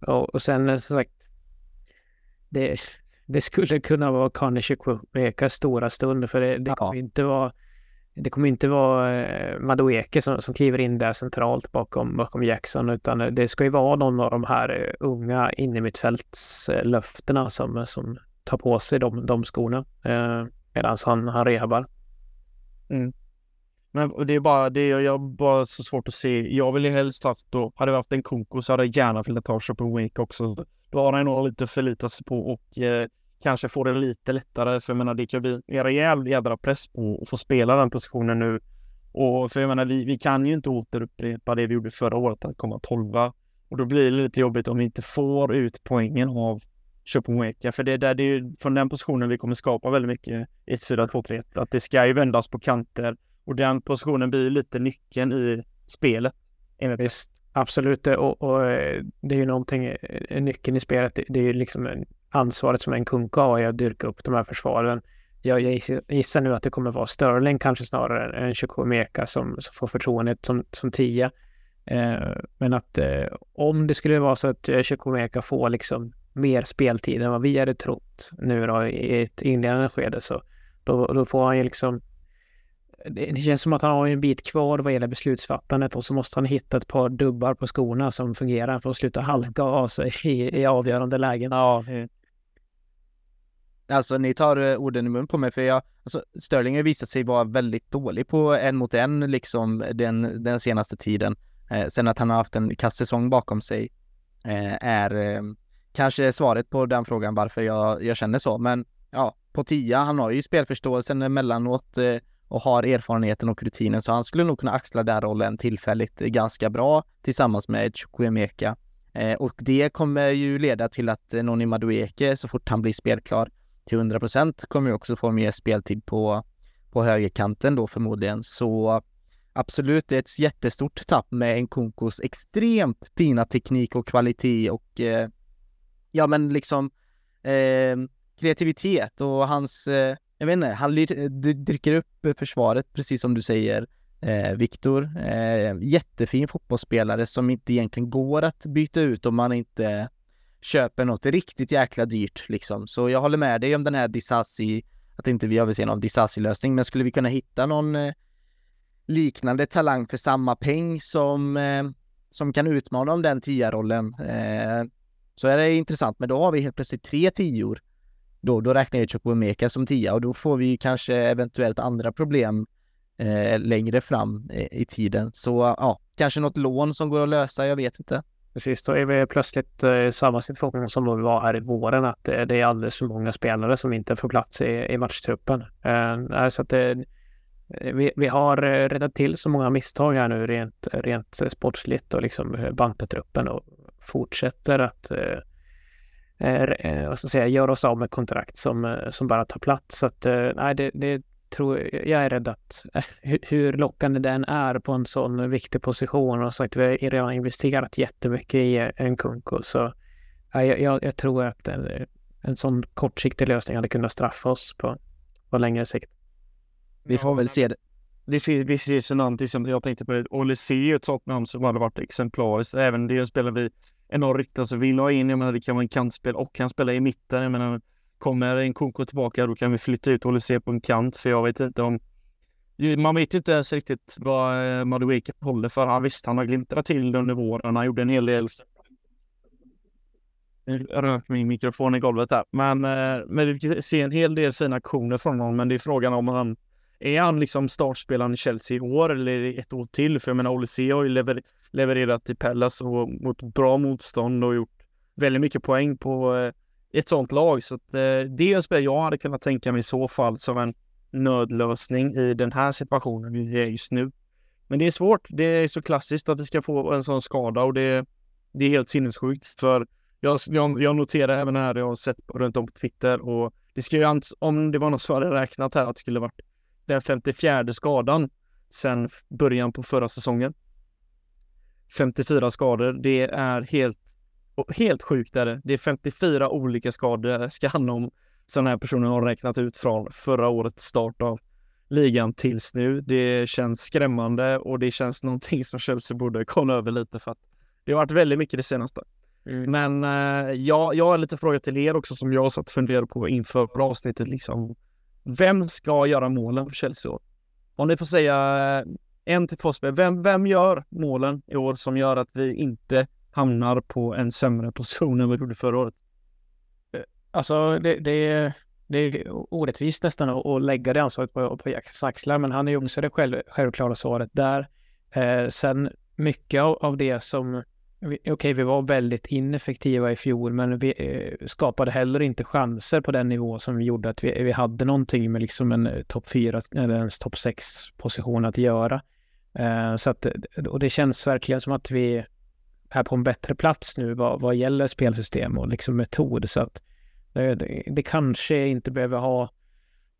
Och, och sen som sagt, det, det skulle kunna vara Conny Chukwekas stora stund för det, det Ja. kommer inte vara det kommer inte vara eh, Madueke som, som kliver in där centralt bakom, bakom Jackson utan det ska ju vara någon av de här eh, unga innermittfältslöftena som, som tar på sig de, de skorna eh, medan han, han rehabar. Men det är bara det jag, jag har bara så svårt att se. Jag vill ju helst haft då, hade vi haft en Konko så hade jag gärna velat ha Shopping Wake också. Då har han nog lite att förlita sig på och eh, kanske får det lite lättare. För jag menar, det kan bli en rejäl jädra press på att få spela den positionen nu. Och för jag menar, vi, vi kan ju inte återupprepa det vi gjorde förra året, att komma tolva. Och då blir det lite jobbigt om vi inte får ut poängen av Köping Weka. För det är, där, det är ju från den positionen vi kommer skapa väldigt mycket 1, 4, 2, 3, 1. Att det ska ju vändas på kanter. Och den positionen blir lite nyckeln i spelet. Visst, absolut. Och, och eh, det är ju någonting, eh, nyckeln i spelet, det, är ju liksom ansvaret som en kung har i att dyrka upp de här försvaren. Jag, jag gissar- nu att det kommer vara Sterling kanske snarare än Chukwuemeka som, som får förtroendet som, som tia. Eh, men att eh, om det skulle vara så att eh, Chukwuemeka får liksom mer speltid än vad vi hade trott nu då i ett inledande skede så då, då får han ju liksom det, känns som att han har en bit kvar vad gäller beslutsfattandet och så måste han hitta ett par dubbar på skorna som fungerar för att sluta halka av sig i, i avgörande lägen. Ja. Eh. Alltså ni tar eh, orden i mun på mig för jag, alltså Sterling har visat sig vara väldigt dålig på en mot en liksom den, den senaste tiden. Eh, sen att han har haft en kass säsong bakom sig eh, är eh, kanske svaret på den frågan varför jag, jag känner så. Men ja, på tia, han har ju spelförståelsen emellanåt eh, och har erfarenheten och rutinen så han skulle nog kunna axla den rollen tillfälligt ganska bra tillsammans med Chukwuemeka. Eh, och det kommer ju leda till att eh, Noni Madueke så fort han blir spelklar till 100% kommer ju också få mer speltid på, på högerkanten då förmodligen. Så absolut, det är ett jättestort tapp med Nkunkos extremt fina teknik och kvalitet och eh, ja men liksom eh, kreativitet och hans, eh, jag vet inte, han dyker eh, dricker upp eh, försvaret precis som du säger. Eh, Viktor, eh, jättefin fotbollsspelare som inte egentligen går att byta ut om man inte köper något riktigt jäkla dyrt liksom. Så jag håller med dig om den här Disasi, att inte vi har se någon Disasi-lösning, men skulle vi kunna hitta någon eh, liknande talang för samma peng som, eh, som kan utmana om den tia-rollen eh, så är det intressant. Men då har vi helt plötsligt tre tior då, då räknar jag Chukwemeka som tia och då får vi kanske eventuellt andra problem eh, längre fram eh, i tiden. Så ja, kanske något lån som går att lösa, jag vet inte. Precis, då är vi plötsligt eh, i samma situation som vi var här i våren, att det, det är alldeles för många spelare som inte får plats i, i matchtruppen. Eh, så att det, vi, vi har eh, räddat till så många misstag här nu rent, rent sportsligt och liksom eh, bankat truppen och fortsätter att eh, Eh, eh, vad ska jag säga, göra oss av med kontrakt som, eh, som bara tar plats. Så att eh, nej, det, det tror jag är rädd att hur lockande den är på en sån viktig position och sagt vi har redan investerat jättemycket i en Kunko så jag, jag, jag tror att en, en sån kortsiktig lösning hade kunnat straffa oss på, på längre sikt. Vi får väl se det. Finns, finns ju namn till exempel, jag tänkte på Olysee, ett sånt namn som hade varit exemplariskt. Även det spelar vi enormt riktat som vill ha in, jag menar det kan vara en kantspel och kan spela i mitten. Jag menar Kommer en koko tillbaka då kan vi flytta ut Olise på en kant för jag vet inte om man vet inte ens riktigt vad eh, Madueke håller för. Han visst, han har glimtat till under våren. Han gjorde en hel del rök min mikrofon i golvet där. Men, eh, men vi ser en hel del fina aktioner från honom. Men det är frågan om han är han liksom startspelaren i Chelsea i år eller ett år till? För jag menar, Olise har ju lever, levererat i Pellas och mot bra motstånd och gjort väldigt mycket poäng på eh, ett sånt lag. Så att, eh, det är en spel jag hade kunnat tänka mig i så fall som en nödlösning i den här situationen vi är just nu. Men det är svårt. Det är så klassiskt att vi ska få en sån skada och det, det är helt sinnessjukt. För jag, jag, jag noterar även här, jag har sett runt om på Twitter och det ska ju, om det var någon som hade räknat här, att det skulle varit den 54 skadan sedan början på förra säsongen. 54 skador, det är helt helt sjukt är det. Det är 54 olika skador ska handla om som den här personen har räknat ut från förra årets start av ligan tills nu. Det känns skrämmande och det känns någonting som Chelsea borde kolla över lite för att det har varit väldigt mycket det senaste. Mm. Men eh, ja, jag har lite frågor till er också som jag satt och funderade på inför avsnittet. Liksom. Vem ska göra målen för Chelsea? Om ni får säga eh, en till två spel, vem, vem gör målen i år som gör att vi inte hamnar på en sämre position än vad vi gjorde förra året. Eh, alltså det, det, är, det är orättvist nästan att, att lägga det ansvaret på, på Jacks axlar, men han är ju också det själv, självklara svaret där. Eh, sen mycket av, av det som Okej, okay, vi var väldigt ineffektiva i fjol, men vi eh, skapade heller inte chanser på den nivå som gjorde att vi, vi hade någonting med liksom en eh, topp fyra eller ens topp sex position att göra. Eh, så att, eh, och det känns verkligen som att vi är på en bättre plats nu vad, vad gäller spelsystem och liksom metod. Så att eh, det, det, kanske inte behöver ha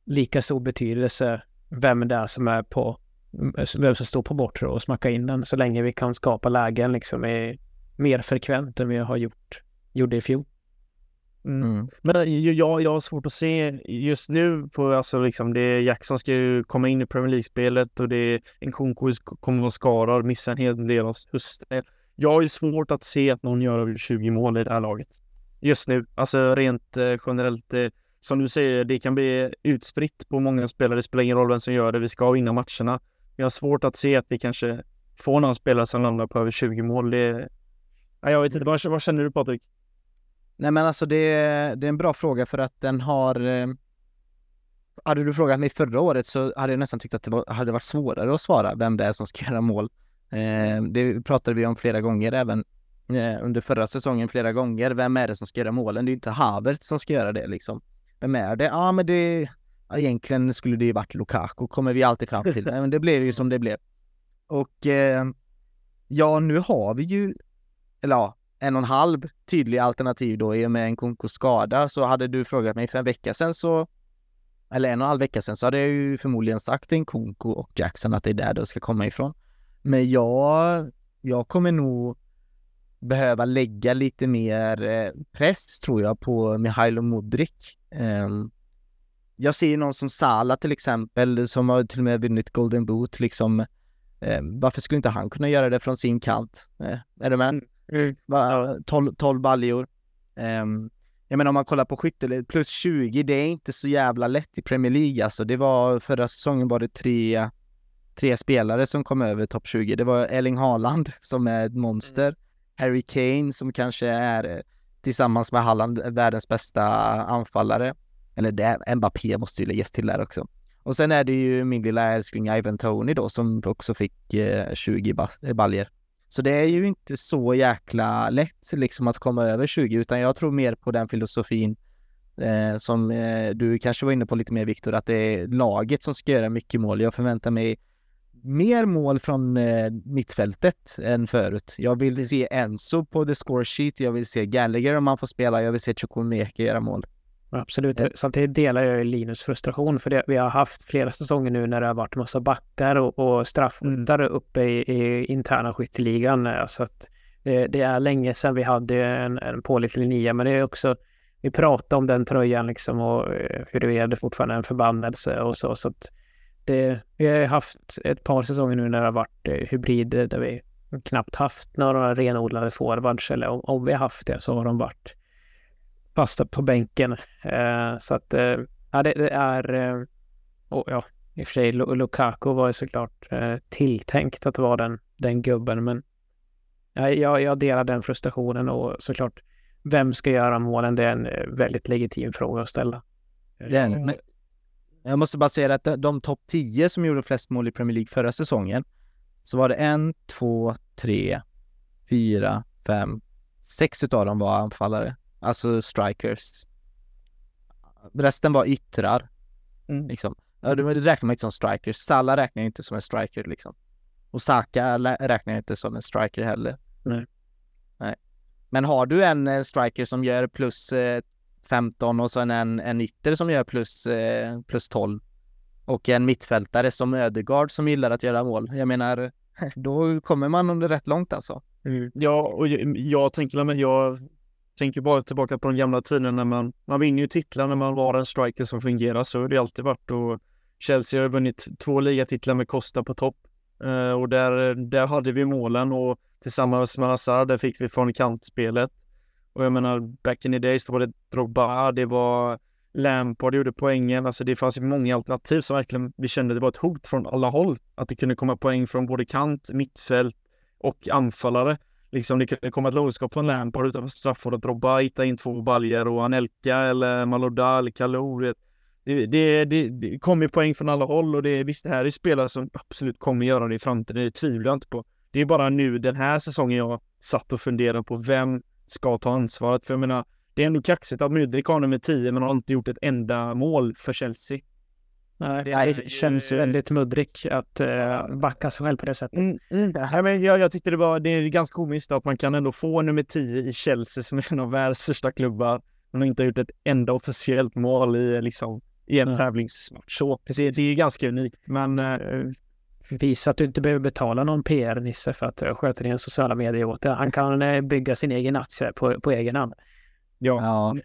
lika stor betydelse vem det är som är på vem som står på bortre och smacka in den så länge vi kan skapa lägen liksom i mer frekvent än vi har gjort, gjorde i fjol. Mm. mm. Men eh, jag, jag har svårt att se just nu på, alltså liksom det Jackson ska ju komma in i Premier League-spelet och det en konkurs kommer vara skadad, missa en hel del av hösten. Jag har ju svårt att se att någon gör över 20 mål i det här laget. Just nu. Alltså rent eh, generellt. Eh, som du säger, det kan bli utspritt på många spelare. Det spelar ingen roll vem som gör det. Vi ska vinna matcherna. Jag har svårt att se att vi kanske får någon spelare som landar på över 20 mål. Det... Nej, jag vet inte. Vad, vad känner du Patrik? Nej men alltså det, det är en bra fråga för att den har eh... Hade du frågat mig förra året så hade jag nästan tyckt att det var, hade varit svårare att svara vem det är som ska göra mål. Eh, det pratade vi om flera gånger även eh, under förra säsongen flera gånger. Vem är det som ska göra målen? Det är inte Havertz som ska göra det liksom. Vem är det? Ja, men det... Ja, egentligen skulle det ju varit Lukaku, kommer vi alltid fram till. Men det blev ju som det blev. Och eh, ja, nu har vi ju, eller ja, en och en halv tydlig alternativ då i och med en konkursskada. Så hade du frågat mig för en vecka sedan så, eller en och en halv vecka sedan, så hade jag ju förmodligen sagt en Konko och Jackson att det är där de ska komma ifrån. Men jag, jag kommer nog behöva lägga lite mer eh, press tror jag på Mihailo Modric. Ehm, jag ser någon som Sala till exempel som har till och med vunnit Golden Boot liksom. Ehm, varför skulle inte han kunna göra det från sin kant? Eh, är du med? Mm. Mm. 12, 12 baljor. Ehm, jag menar om man kollar på skytte, plus 20, det är inte så jävla lätt i Premier League alltså. Det var förra säsongen var det tre tre spelare som kom över topp 20. Det var Erling Haaland som är ett monster. Mm. Harry Kane som kanske är tillsammans med Haaland världens bästa anfallare. Eller det, Mbappé måste ju läggas till där också. Och sen är det ju min lilla älskling Ivan Tony då som också fick eh, 20 ba- baljer. Så det är ju inte så jäkla lätt liksom att komma över 20 utan jag tror mer på den filosofin eh, som eh, du kanske var inne på lite mer Viktor, att det är laget som ska göra mycket mål. Jag förväntar mig mer mål från eh, mittfältet än förut. Jag vill se Enzo på the score sheet, jag vill se Gallagher om han får spela, jag vill se Chukwumeke göra mål. Absolut. Samtidigt delar jag Linus frustration för det. Vi har haft flera säsonger nu när det har varit massa backar och, och straffskyttar uppe i, i interna skytteligan. eh, Så att det, det är länge sedan vi hade en, en pålitlig nia, men det är också vi pratar om den tröjan liksom och eh, huruvida det fortfarande är en förbannelse och så. så att det, vi har haft ett par säsonger nu när det har varit eh, hybrid eh, där vi knappt haft några renodlade forwards eller om, om vi har haft det så har de varit fasta på bänken. Eh, så att eh, ja, det, det är eh, och ja, i och för sig Lukaku var ju såklart eh, tilltänkt att vara den, den gubben men ja, jag, jag delar den frustrationen och såklart vem ska göra målen? Det är en eh, väldigt legitim fråga att ställa. Den. Men jag måste bara säga att de, de topp 10 som gjorde flest mål i Premier League förra säsongen, så var det en, två, tre, fyra, fem, sex utav dem var anfallare. Alltså strikers. Resten var yttrar. Mm. Liksom. Ja, det räknar man inte som strikers. Salah räknar inte som en striker liksom. Och Saka räknar inte som en striker heller. Nej. Nej. Men har du en eh, striker som gör plus eh, 15 och sen en, en ytter som gör plus, eh, plus 12 och en mittfältare som Ödegaard som gillar att göra mål. Jag menar, då kommer man under rätt långt alltså. Ja, och jag, jag tänker, men jag tänker bara tillbaka på de gamla tiderna när man, man vinner ju titlar när man var en striker som fungerar. Så har det alltid varit och Chelsea har vunnit två ligatitlar med Costa på topp. Uh, och där, där hade vi målen och tillsammans med Hazard, där fick vi från kantspelet. Och jag menar, back in the days, då var det Drogba, det var Lampard gjorde poängen. Alltså det fanns ju många alternativ som verkligen vi kände det var ett hot från alla håll. Att det kunde komma poäng från både kant, mittfält och anfallare. Liksom det kunde komma ett lågskap från Lampard utanför straffområdet, Drogba hitta in två baljer och Anelka eller Malodal eller Kalou. Det, det, det, det kommer ju poäng från alla håll och det, visst det här är spelare som absolut kommer göra det i framtiden, det tvivlar jag inte på. Det är bara nu den här säsongen jag satt och funderade på vem ska ta ansvaret. För jag menar, det är ändå kaxigt att Mudrik har nummer 10 men har inte gjort ett enda mål för Chelsea. Nej, Det känns väldigt muddrik att eh, backa sig själv på det sättet. Mm, mm. Nej, men jag, jag tyckte det var, det är ganska komiskt att man kan ändå få nummer 10 i Chelsea som är en av världens största klubbar. Men inte har gjort ett enda officiellt mål i, liksom, i en tävlingsmatch. Så det, det är ganska unikt. Men eh, Visa att du inte behöver betala någon PR-nisse för att eh, sköta dina sociala medier åt dig. Han kan eh, bygga sin egen aktie på, på egen hand. ja, Ja.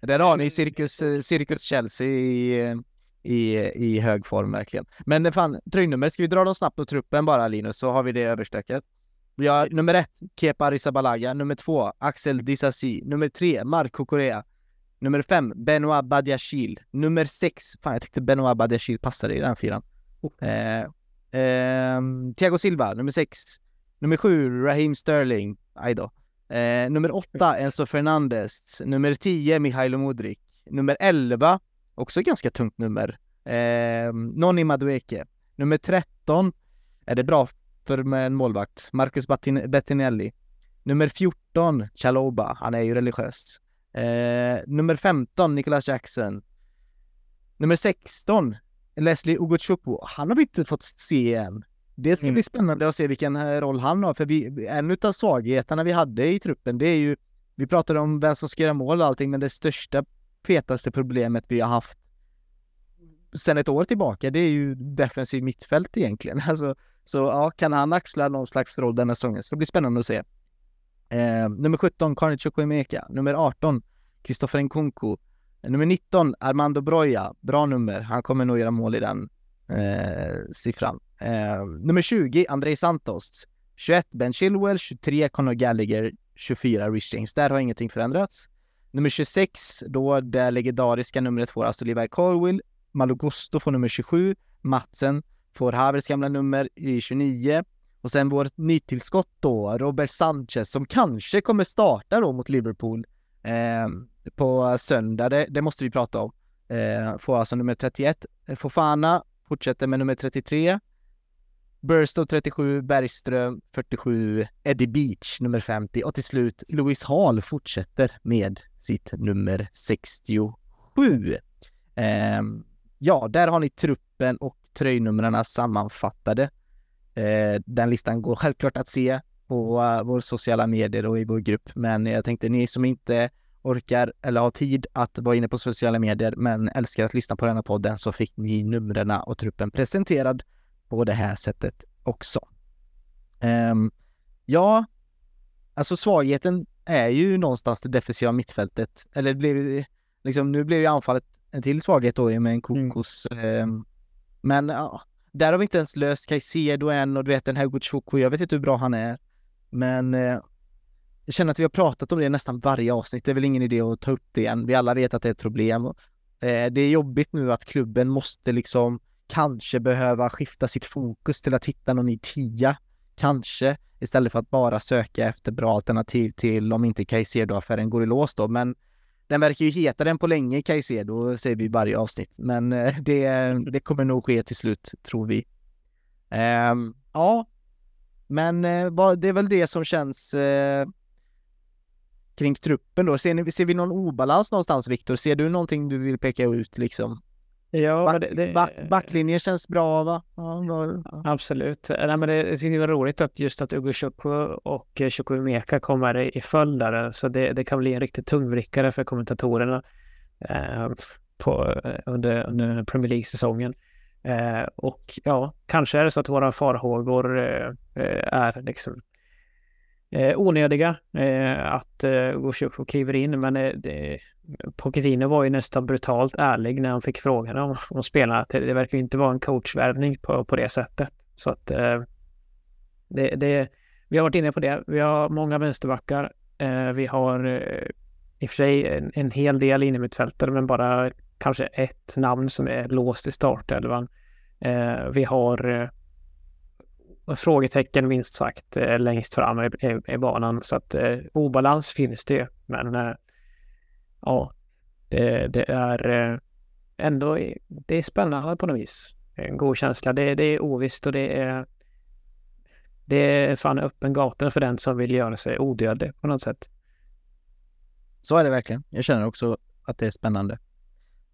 Där har ni cirkus, eh, cirkus Chelsea i, eh, i, i hög form verkligen. Men det fan, tröjnummer, ska vi dra dem snabbt på truppen bara Linus, så har vi det överstökat. Vi har nummer ett, Kepa Arrizabalaga. Nummer två, Axel Disasi. Nummer tre, Marco Correa. Nummer fem, Benoit Badiashil. Nummer sex, fan jag tyckte Benoit Badiashil passade i den fyran. Eh, ehm, Thiago Silva, nummer sex. Nummer sju, Raheem Sterling. Aj då. Eh, nummer åtta, Enzo Fernandes. Nummer 10, Mihailo Modric. Nummer 11, också ganska tungt nummer, eh, Noni Madueke. Nummer 13, är det bra för med en målvakt, Marcus Bettinelli. Nummer 14, Chaloba, han är ju religiös. Eh, nummer 15, Nicholas Jackson. Nummer 16, Leslie Ugochukwu. Han har vi inte fått se än. Det ska Mm. bli spännande att se vilken eh, roll han har, för vi, en utav svagheterna vi hade i truppen, det är ju, vi pratade om vem som ska göra mål och allting, men det största, fetaste problemet vi har haft sen ett år tillbaka, det är ju defensiv mittfält egentligen. Alltså, så ja, kan han axla någon slags roll denna säsongen? Det ska bli spännande att se. Eh, nummer 17, Karin Chukwemeka. Nummer 18, Kristoffer Nkunku. Nummer 19, Armando Broja. Bra nummer. Han kommer nog göra mål i den eh, siffran. Eh, nummer 20, Andrei Santos. 21, Ben Chilwell. 23, Conor Gallagher. 24, Rich James. Där har ingenting förändrats. Nummer 26, då det legendariska numret får alltså Levi Corwill. Malogusto får nummer 27. Matsen får Havers gamla nummer i 29. Och sen vårt nytillskott då, Robert Sanchez, som kanske kommer starta då mot Liverpool eh, på söndag. Det, det måste vi prata om. eh, får alltså nummer 31. Fofana fortsätter med nummer 33. Burstow 37, Bergström 47, Eddie Beach nummer 50 och till slut Louis Hall fortsätter med sitt nummer 67. Eh, ja, där har ni truppen och tröjnumren sammanfattade. Eh, den listan går självklart att se på eh, uh, våra sociala medier och i vår grupp, men jag tänkte ni som inte orkar eller har tid att vara inne på sociala medier men älskar att lyssna på denna podden så fick ni numren och truppen presenterad på det här sättet också. Um, ja, alltså svagheten är ju någonstans det defensiva mittfältet. Eller det blev liksom, nu blev ju anfallet en till svaghet då med en mm. kokos. Mm. Men ja, där har vi inte ens löst Caicedo än och du vet den här Gucciocco, jag vet inte hur bra han är. Men eh, jag känner att vi har pratat om det nästan varje avsnitt. Det är väl ingen idé att ta upp det igen. Vi alla vet att det är ett problem. Eh, det är jobbigt nu att klubben måste liksom kanske behöva skifta sitt fokus till att hitta någon ny tia. Kanske istället för att bara söka efter bra alternativ till om inte Caicedo-affären går i lås då. Men den verkar ju hetare än på länge, Caicedo, säger vi i varje avsnitt. Men eh, det, det kommer nog ske till slut, tror vi. Um, ja, men eh, det är väl det som känns eh, kring truppen då. Ser, ni, ser vi någon obalans någonstans, Viktor? Ser du någonting du vill peka ut liksom? Ja, back, det, det, back, backlinjen känns bra va? Ja, ja. Absolut. Nej, men det, det var roligt att just att Ugo Chukwu och Chukwumeka kommer i, följd där. Så det, det kan bli en riktigt tungvrickare för kommentatorerna eh, på, under, under Premier League-säsongen. Eh, och ja, kanske är det så att våra farhågor eh, eh är liksom eh, onödiga eh, att eh, Gosciuco kliver in. Men eh, det, Pochettino var ju nästan brutalt ärlig när han fick frågan om, om spelarna. Det, det verkar inte vara en coachvärvning på, på det sättet. Så att eh, det, det, vi har varit inne på det. Vi har många vänsterbackar. Eh, vi har eh, i och för sig en, en hel del innermittfältare, men bara kanske ett namn som är låst i startelvan. Eh, vi har eh, frågetecken minst sagt eh, längst fram i, i, i, banan så att eh, obalans finns det men eh, ja, det, det är eh, ändå det är spännande på något vis. En god känsla. Det, det är ovisst och det är det är fan öppen gata för den som vill göra sig odödlig på något sätt. Så är det verkligen. Jag känner också att det är spännande.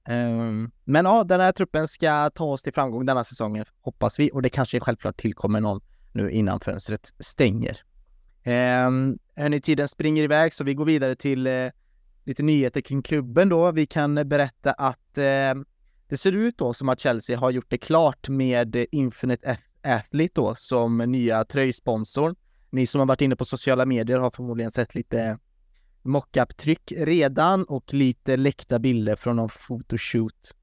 Um, men ja, den här truppen ska ta oss till framgång denna säsongen, hoppas vi. Och det kanske självklart tillkommer någon nu innan fönstret stänger. Um, hörni, tiden springer iväg så vi går vidare till uh, lite nyheter kring klubben då. Vi kan berätta att uh, det ser ut då som att Chelsea har gjort det klart med Infinite Athlete då som nya tröjsponsor. Ni som har varit inne på sociala medier har förmodligen sett lite mockup-tryck redan och lite läckta bilder från någon photoshoot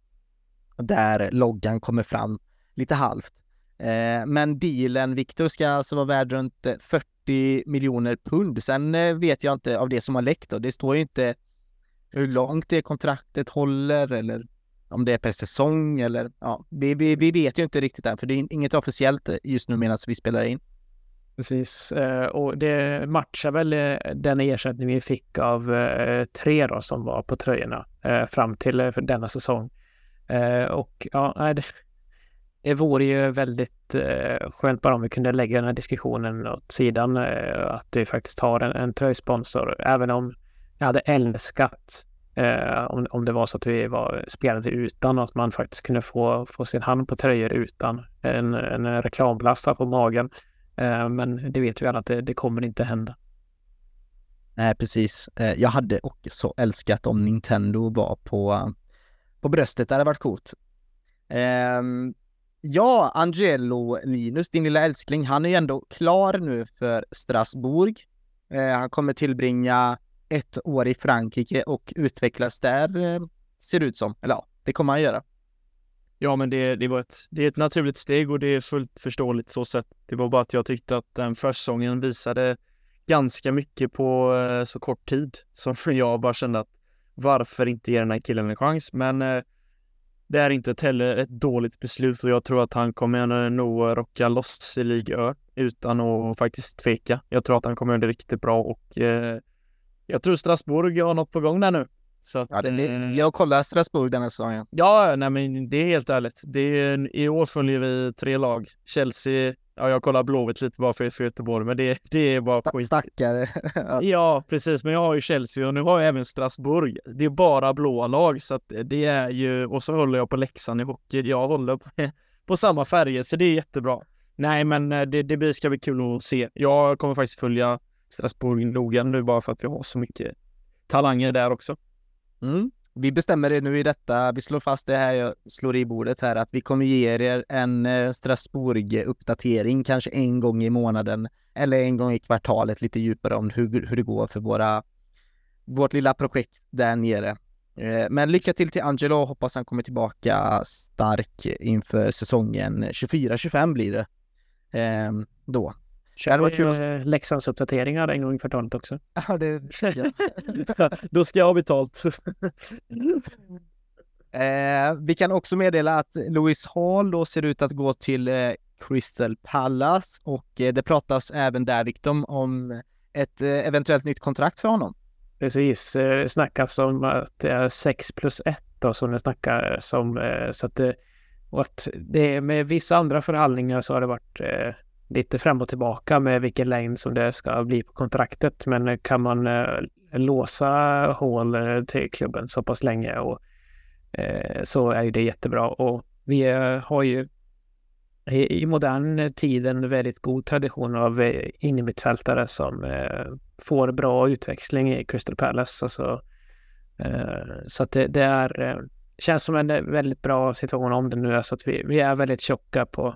där loggan kommer fram lite halvt. Eh, men dealen, Viktor, ska alltså vara värd runt eh, 40 miljoner pund. Sen eh, vet jag inte av det som har läckt då. Det står ju inte hur långt det kontraktet håller eller om det är per säsong eller ja, vi, vi, vi vet ju inte riktigt än för det är inget officiellt just nu medan vi spelar in. Precis, eh, och det matchar väl eh, den ersättning vi fick av eh, tre då som var på tröjorna eh, fram till eh, denna säsong. Och ja, det, det vore ju väldigt skönt bara om vi kunde lägga den här diskussionen åt sidan, att vi faktiskt har en, en tröjsponsor, även om jag hade älskat om, om det var så att vi var, spelade utan att man faktiskt kunde få, få sin hand på tröjor utan en, en reklamblasta på magen. Eh, men det vet vi alla att det, det kommer inte hända. Nej, precis. Eh, jag hade också älskat om Nintendo var på, på bröstet. Det hade varit coolt. Ehm, ja, Angelo Linus, din lilla älskling, han är ju ändå klar nu för Strasbourg. Eh, han kommer tillbringa ett år i Frankrike och utvecklas där, ser det ut som. Eller ja, det kommer han göra. Ja, men det, det var ett, det är ett naturligt steg och det är fullt förståeligt så sett. Det var bara att jag tyckte att den försäsongen visade ganska mycket på eh, så kort tid som jag bara kände att varför inte ge den här killen en chans? Men eh, det är inte heller ett dåligt beslut och jag tror att han kommer nog rocka loss i Liga Ö utan att faktiskt tveka. Jag tror att han kommer göra det riktigt bra och eh, jag tror Strasbourg har något på gång där nu. Så att, Ja, det, eh, jag kollar Strasbourg denna säsongen. Ja, nej men det är helt ärligt. Det är, I år följer vi tre lag. Chelsea, ja jag kollar Blåvitt lite bara för, för Göteborg, men det, det är bara Sta- skit. Stackare. Ja. Precis. Men jag har ju Chelsea och nu har jag även Strasbourg. Det är bara blåa lag, så att det är ju... Och så håller jag på Leksand i hockey. Jag håller på, på samma färger, så det är jättebra. Nej, men eh, det, det ska bli kul att se. Jag kommer faktiskt följa Strasbourg noga nu bara för att vi har så mycket talanger där också. Mm. Vi bestämmer det nu i detta, vi slår fast det här, jag slår i bordet här, att vi kommer ge er en eh, Strasbourg-uppdatering, kanske en gång i månaden eller en gång i kvartalet, lite djupare om hur, hur det går för våra, vårt lilla projekt där nere. Eh, men lycka till till Angelo, och hoppas han kommer tillbaka stark inför säsongen 24-25 blir det. Eh, då då. Det kul Eh, Leksands uppdateringar en gång i kvartalet också. Ja, det, Då ska jag ha betalt. Eh, vi kan också meddela att Louis Hall då ser ut att gå till eh, Crystal Palace och eh, det pratas även där Victor om ett eh, eventuellt nytt kontrakt för honom. Precis, eh, snackas om att det är 6 plus 1 då som det snackas om. Eh, så att det, och att det med vissa andra förhandlingar så har det varit eh, lite fram och tillbaka med vilken längd som det ska bli på kontraktet. Men kan man eh, låsa hål eh, till klubben så pass länge och eh, så är ju det jättebra. Och vi eh, har ju i, i modern tid en väldigt god tradition av eh, innermittfältare som eh, får bra utväxling i Crystal Palace. Alltså, eh, så att det, det är, känns som en väldigt bra situation om det nu är så att vi, vi är väldigt tjocka på,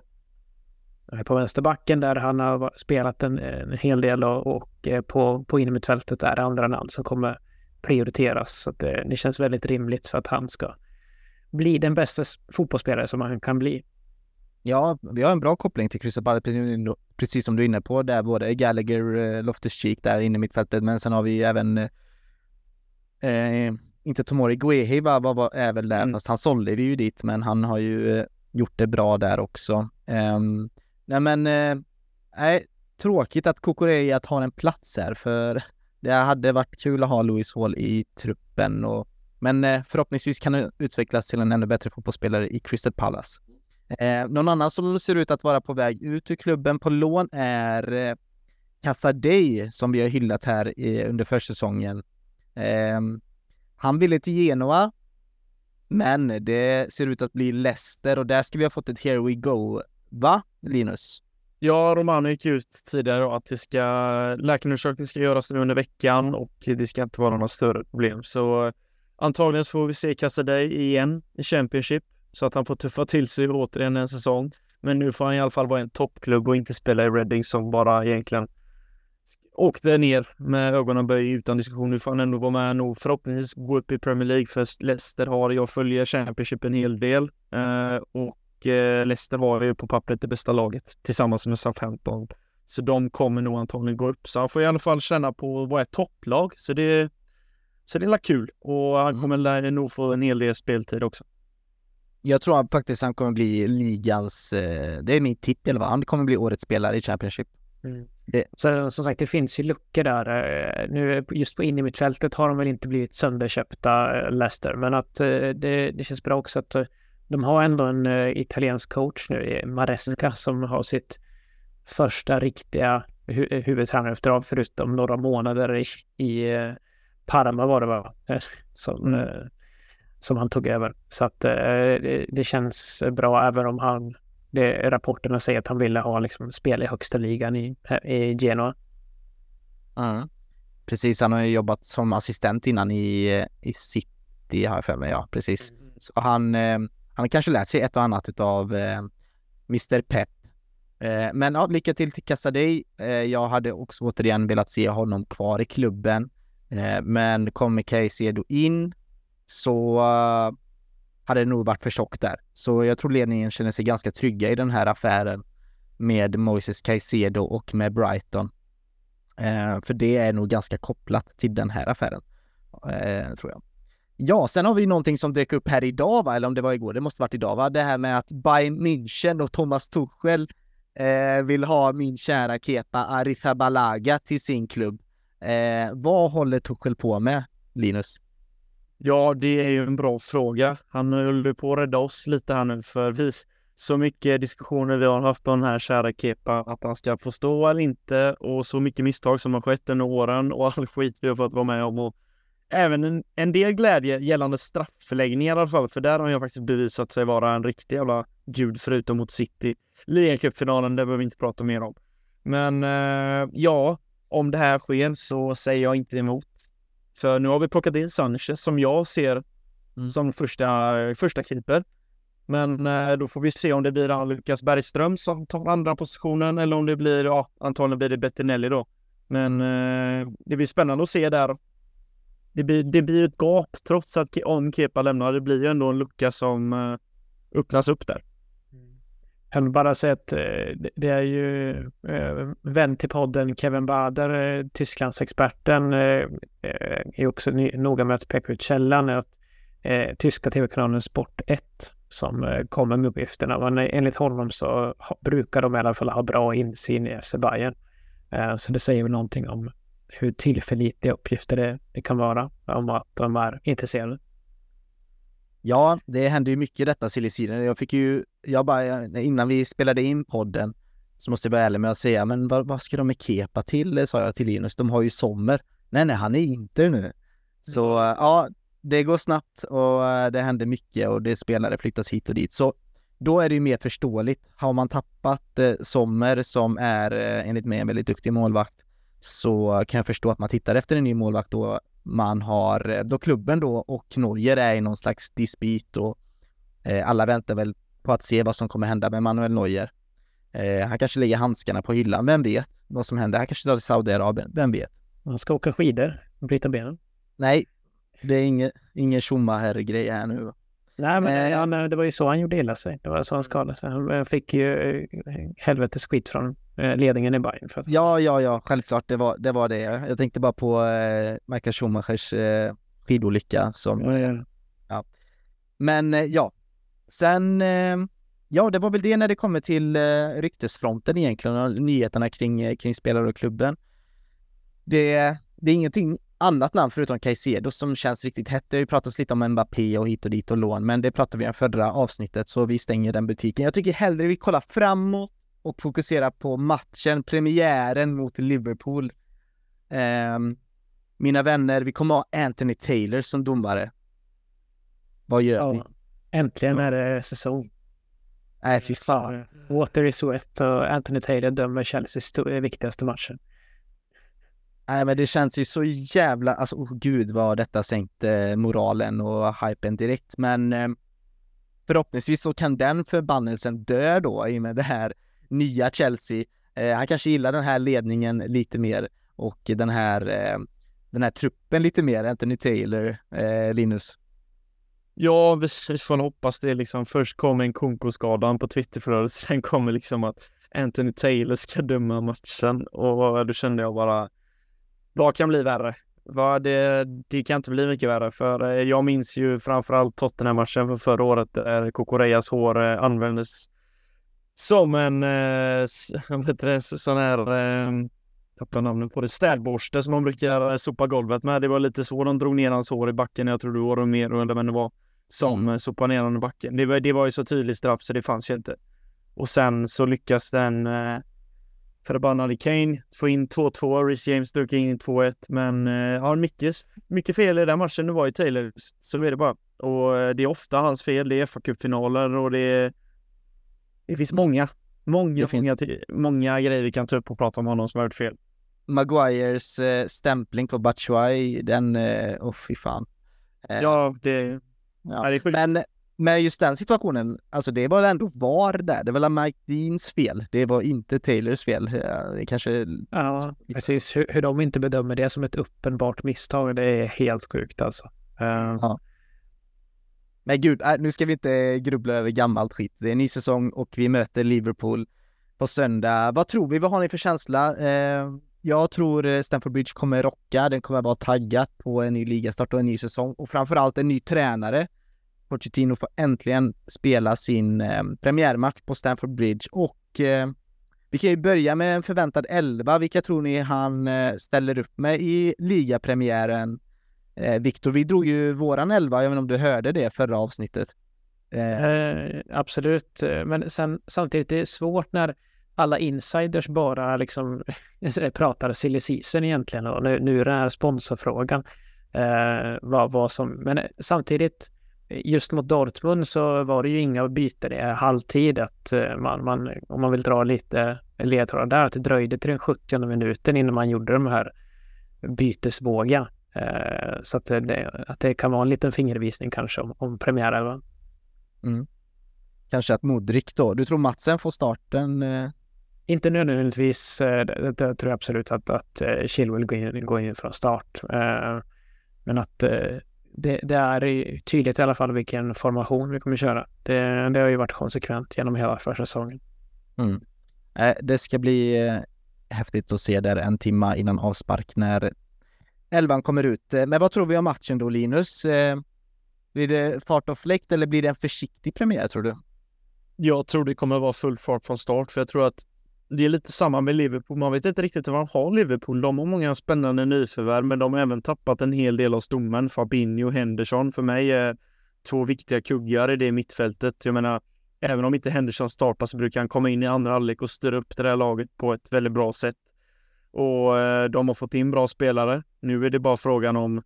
på vänsterbacken där han har spelat en, en hel del och, och eh, på, på innermittfältet är det andra namn som kommer prioriteras. Så det, det känns väldigt rimligt för att han ska bli den bästa fotbollsspelare som han kan bli. Ja, vi har en bra koppling till Crystal Palace, precis, precis som du är inne på, där både Gallagher, eh, Loftus-Cheek där inne i mittfältet, men sen har vi även eh, eh, inte Tomori Guehi va, var, var, är väl där, Mm. fast han sålde vi ju dit, men han har ju eh, gjort det bra där också. Um, nej men, eh, nej, tråkigt att Kukureya tar en plats här, för det hade varit kul att ha Louis Hall i truppen och men eh, förhoppningsvis kan han utvecklas till en ännu bättre fotbollsspelare i Crystal Palace. Eh, någon annan som ser ut att vara på väg ut ur klubben på lån är eh, Casadei som vi har hyllat här i, under försäsongen. Eh, han ville till Genoa, men det ser ut att bli Leicester och där ska vi ha fått ett here we go. Va, Linus? Ja, Romano gick ut tidigare att det ska, läkarundersökning ska göras nu under veckan och det ska inte vara några större problem. Så antagligen så får vi se Casadei igen i Championship så att han får tuffa till sig återigen en säsong. Men nu får han i alla fall vara en toppklubb och inte spela i Reading som bara egentligen åkte ner med ögonen böj utan diskussion. Nu får han ändå vara med nog förhoppningsvis gå upp i Premier League för Leicester har, jag följer Championship en hel del eh, och Leicester var ju på pappret det bästa laget tillsammans med Southampton. Så de kommer nog antagligen gå upp. Så han får i alla fall känna på vad är ett topplag. Så det, så det är kul och han Mm. kommer nog få en hel del speltid också. Jag tror att faktiskt han kommer bli ligans, eh, det är min tipp i alla fall, han kommer bli årets spelare i Championship. Så som sagt, det finns ju luckor där. Eh, Nu just på innermittfältet har de väl inte blivit sönderköpta, eh, Leicester, men att eh, det, det känns bra också att eh, de har ändå en eh, italiensk coach nu, eh, Maresca, som har sitt första riktiga hu- huvudtränaruppdrag förutom några månader i, i eh, Parma var det va? Eh, Som, Mm. eh, som han tog över. Så att eh, det, det känns bra även om han det, rapporterna säger att han ville ha liksom, spel i högsta ligan i, i Genoa. Mm. Precis, han har ju jobbat som assistent innan i, i City har jag för mig, ja precis. Så han, eh, han har kanske lärt sig ett och annat utav eh, Mr Pep. Eh, men ja, lycka till till Casadei. Eh, jag hade också återigen velat se honom kvar i klubben. Eh, men kommer Caicedo in så eh, hade det nog varit för tjockt där. Så jag tror ledningen känner sig ganska trygga i den här affären med Moises Caicedo och med Brighton. Eh, för det är nog ganska kopplat till den här affären, eh, tror jag. Ja, sen har vi någonting som dök upp här idag, va? eller om det var igår, det måste varit idag, va? Det här med att Bayern München och Thomas Tuchel eh, vill ha min kära Kepa Arrizabalaga till sin klubb. Eh, vad håller Tuchel på med, Linus? Ja, det är ju en bra fråga. Han höll ju på att rädda oss lite här nu för vi så mycket diskussioner vi har haft om den här kära Kepa, att han ska få stå eller inte och så mycket misstag som har skett under åren och all skit vi har fått vara med om och även en, en del glädje gällande strafförläggningar i alla fall, för där har jag faktiskt bevisat sig vara en riktig jävla gud förutom mot City. Ligacupfinalen, det behöver vi inte prata mer om. Men eh, ja, om det här sker så säger jag inte emot. För nu har vi plockat in Sanchez som jag ser Mm. som första, första keeper. Men eh, då får vi se om det blir han Lukas Bergström som tar andra positionen eller om det blir, ja, antagligen blir det Bettinelli då. Men eh, det blir spännande att se där. Det blir, det blir ett gap trots att om Kepa lämnar. Det blir ju ändå en lucka som eh, öppnas upp där. Jag vill bara säga att eh, det- är ju eh, vän till podden Kevin Bader, Tysklandsexperten, är också noga med att peka ut källan. Att, tyska tv-kanalen Sport 1 som kommer med uppgifterna. Men enligt honom så brukar de i alla fall ha bra insyn i FC Bayern. Så det säger väl någonting om hur tillförlitliga uppgifter det, det kan vara om att de är intresserade. Ja, det hände ju mycket detta season. Jag fick ju, jag bara, innan vi spelade in podden så måste jag vara ärlig med att säga, men vad, vad ska de med Kepa till? sa jag till Linus. De har ju Sommer. Nej, nej, han är inte nu. Så ja, det går snabbt och eh, det händer mycket och det spelare flyttas hit och dit. Så då är det ju mer förståeligt. Har man tappat eh, Sommer som är eh, enligt mig en väldigt duktig målvakt så kan jag förstå att man tittar efter en ny målvakt då man har, då klubben då och Norge är i någon slags dispyt och eh, alla väntar väl på att se vad som kommer hända med Manuel Neuer. Eh, han kanske lägger handskarna på hyllan, vem vet vad som händer? Han kanske drar till Saudiarabien, vem vet? Man ska åka skidor och bryta benen. Nej, det är ingen, ingen Schumacher-grej här nu. Nej, men Eh. ja, nej, det var ju så han gjorde illa sig. Det var så han skadade sig. Han eh, fick ju eh, helvetes skit från ledningen i Bayern. För att, Ja, ja, ja, självklart, det var det. Var det. Jag tänkte bara på eh, Michael Schumachers eh, skidolycka som Ja, Men eh, ja, sen, eh, ja det var väl det när det kommer till eh, ryktesfronten egentligen och nyheterna kring, kring spelare och klubben. Det, det är ingenting annat namn förutom Caicedo som känns riktigt hett. Det har ju pratats lite om Mbappé och hit och dit och lån, men det pratade vi om förra avsnittet så vi stänger den butiken. Jag tycker hellre vi kollar framåt och fokuserar på matchen, premiären mot Liverpool. Ehm, mina vänner, vi kommer ha Anthony Taylor som domare. Vad gör vi? ja. Äntligen är det säsong. Nej, fy fan. Water is wet och Anthony Taylor dömer Chelseas viktigaste matchen. Nej, men det känns ju så jävla, alltså oh, gud vad detta sänkte eh, moralen och hypen direkt. Men eh, förhoppningsvis så kan den förbannelsen dö då i och med det här nya Chelsea. Eh, han kanske gillar den här ledningen lite mer och den här, eh, den här truppen lite mer, Anthony Taylor, eh, Linus. Ja, vi vi får hoppas det liksom. Först kommer en konkoskadan på Twitterflödet, sen kommer liksom att Anthony Taylor ska döma matchen och då kände jag bara, vad kan bli värre? Vad det, det kan inte bli mycket värre för eh, jag minns ju framförallt Tottenham-matchen för förra året där Kokoreyas hår eh, användes som en, eh, heter det, sån här, tappar namnet på det, städborste som man brukar sopa golvet med. Det var lite så de drog ner hans hår i backen. Jag tror det var mer eller men det var som mm. sopade ner honom i backen. Det var, det var ju så tydligt straff så det fanns ju inte. Och sen så lyckas den förbannade Kane få in 2-2. Rhys James drog in 2-1. Men eh, har mycket, mycket fel i den matchen. Nu var ju Taylor. Så är det bara. Och eh, det är ofta hans fel. Det är fa Cup-finaler och det är... Det finns många, många, Det finns- många, många grejer vi kan ta upp och prata om honom som har gjort fel. Maguires eh, stämpling på Batshuayi, den, eh, oh fy fan. Eh, Ja, det, ja. ja. det är sjukt. Men med just den situationen, alltså det var ändå VAR där. Det var väl Mike Deans fel. Det var inte Taylors fel. Ja, Det kanske... Ja, precis. Hur, hur de inte bedömer det som ett uppenbart misstag, det är helt sjukt alltså. Eh, Men gud, äh, nu ska vi inte grubbla över gammalt skit. Det är en ny säsong och vi möter Liverpool på söndag. Vad tror vi? Vad har ni för känsla? Eh, jag tror eh, Stamford Bridge kommer rocka. Den kommer vara taggad på en ny ligastart och en ny säsong och framförallt en ny tränare. Pochettino får äntligen spela sin eh, premiärmatch på Stamford Bridge och eh, vi kan ju börja med en förväntad elva. Vilka tror ni han eh, ställer upp med i ligapremiären Eh, Viktor, vi drog ju våran elva, jag vet inte om du hörde det förra avsnittet. Eh, Eh, absolut, men sen, samtidigt det är svårt när alla insiders bara liksom pratar silly season egentligen och nu, nu är det här sponsorfrågan. Eh, vad, vad som, men samtidigt just mot Dortmund så var det ju inga byten i halvtid att eh, man, man, om man vill dra lite ledtrådar där, att det dröjde till den 70 minuten innan man gjorde de här bytesvågen. Eh, så att det, att det kan vara en liten fingervisning kanske om, om premiären. kanske att Modric då, du tror Matsen får starten? Eh, Inte nödvändigtvis, det, det tror jag absolut att, att Chilwell går in, går in från start. Men att det, det är tydligt i alla fall vilken formation vi kommer köra. Det, det har ju varit konsekvent genom hela försäsongen. Mm. Eh, Det ska bli eh, häftigt att se där en timma innan avspark när elvan kommer ut. Eh, Men vad tror vi om matchen då Linus? Blir det fart och fläkt eller blir det en försiktig premiär tror du? Jag tror det kommer vara full fart från start, för jag tror att det är lite samma med Liverpool. Man vet inte riktigt vad de har Liverpool. De har många spännande nyförvärv, men de har även tappat en hel del av stommen. Fabinho och Henderson för mig är två viktiga kuggar i det mittfältet. Jag menar, även om inte Henderson startar så brukar han komma in i andra halvlek och styra upp det där laget på ett väldigt bra sätt. Och eh, de har fått in bra spelare. Nu är det bara frågan om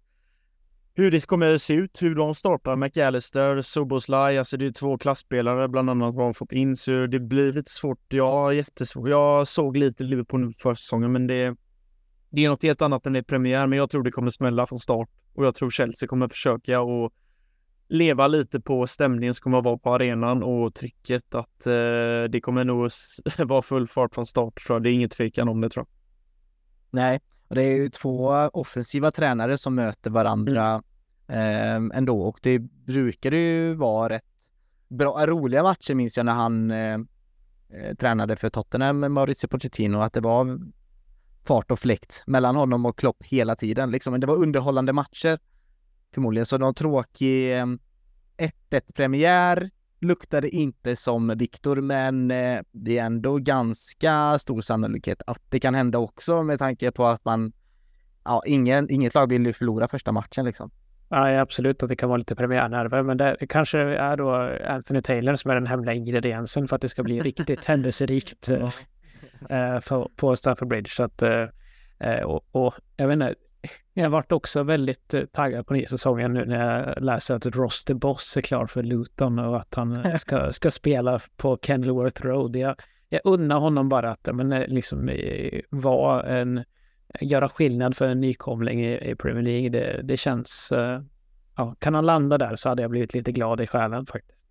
hur det kommer att se ut, hur de startar. McAllister, Soboslaj, alltså det är två klassspelare bland annat vad de fått in, så det blir lite svårt. Ja, jättesvårt. Jag såg lite Liverpool nu för säsongen, men det, det är något helt annat än det är premiär, men jag tror det kommer smälla från start och jag tror Chelsea kommer försöka och leva lite på stämningen som kommer att vara på arenan och trycket att eh, det kommer nog vara full fart från start tror jag. Det är inget tvekan om det tror jag. Nej, och det är ju två offensiva tränare som möter varandra eh, ändå och det brukar ju vara rätt bra, roliga matcher minns jag när han eh, eh, tränade för Tottenham med Maurizio Pochettino att det var fart och fläkt mellan honom och Klopp hela tiden liksom. Det var underhållande matcher förmodligen, så någon tråkig ehm, 1-1 premiär luktade inte som Viktor, men eh, det är ändå ganska stor sannolikhet att det kan hända också med tanke på att man, ja, ingen, inget lag vill ju förlora första matchen liksom. Ja, absolut att det kan vara lite premiärnerver, men det kanske är då Anthony Taylor som är den hemliga ingrediensen för att det ska bli riktigt händelserikt eh, eh, på Stamford Bridge. Så att, eh, och, och jag vet inte, jag har varit också väldigt eh, taggad på nya säsongen nu när jag läser att Ross the Boss är klar för Luton och att han eh, ska, ska spela på Kenilworth Road. Jag, jag unnar honom bara att men, eh, liksom, vara en, göra skillnad för en nykomling i, i Premier League. Det, det känns, ja, kan han landa där så hade jag blivit lite glad i själen faktiskt.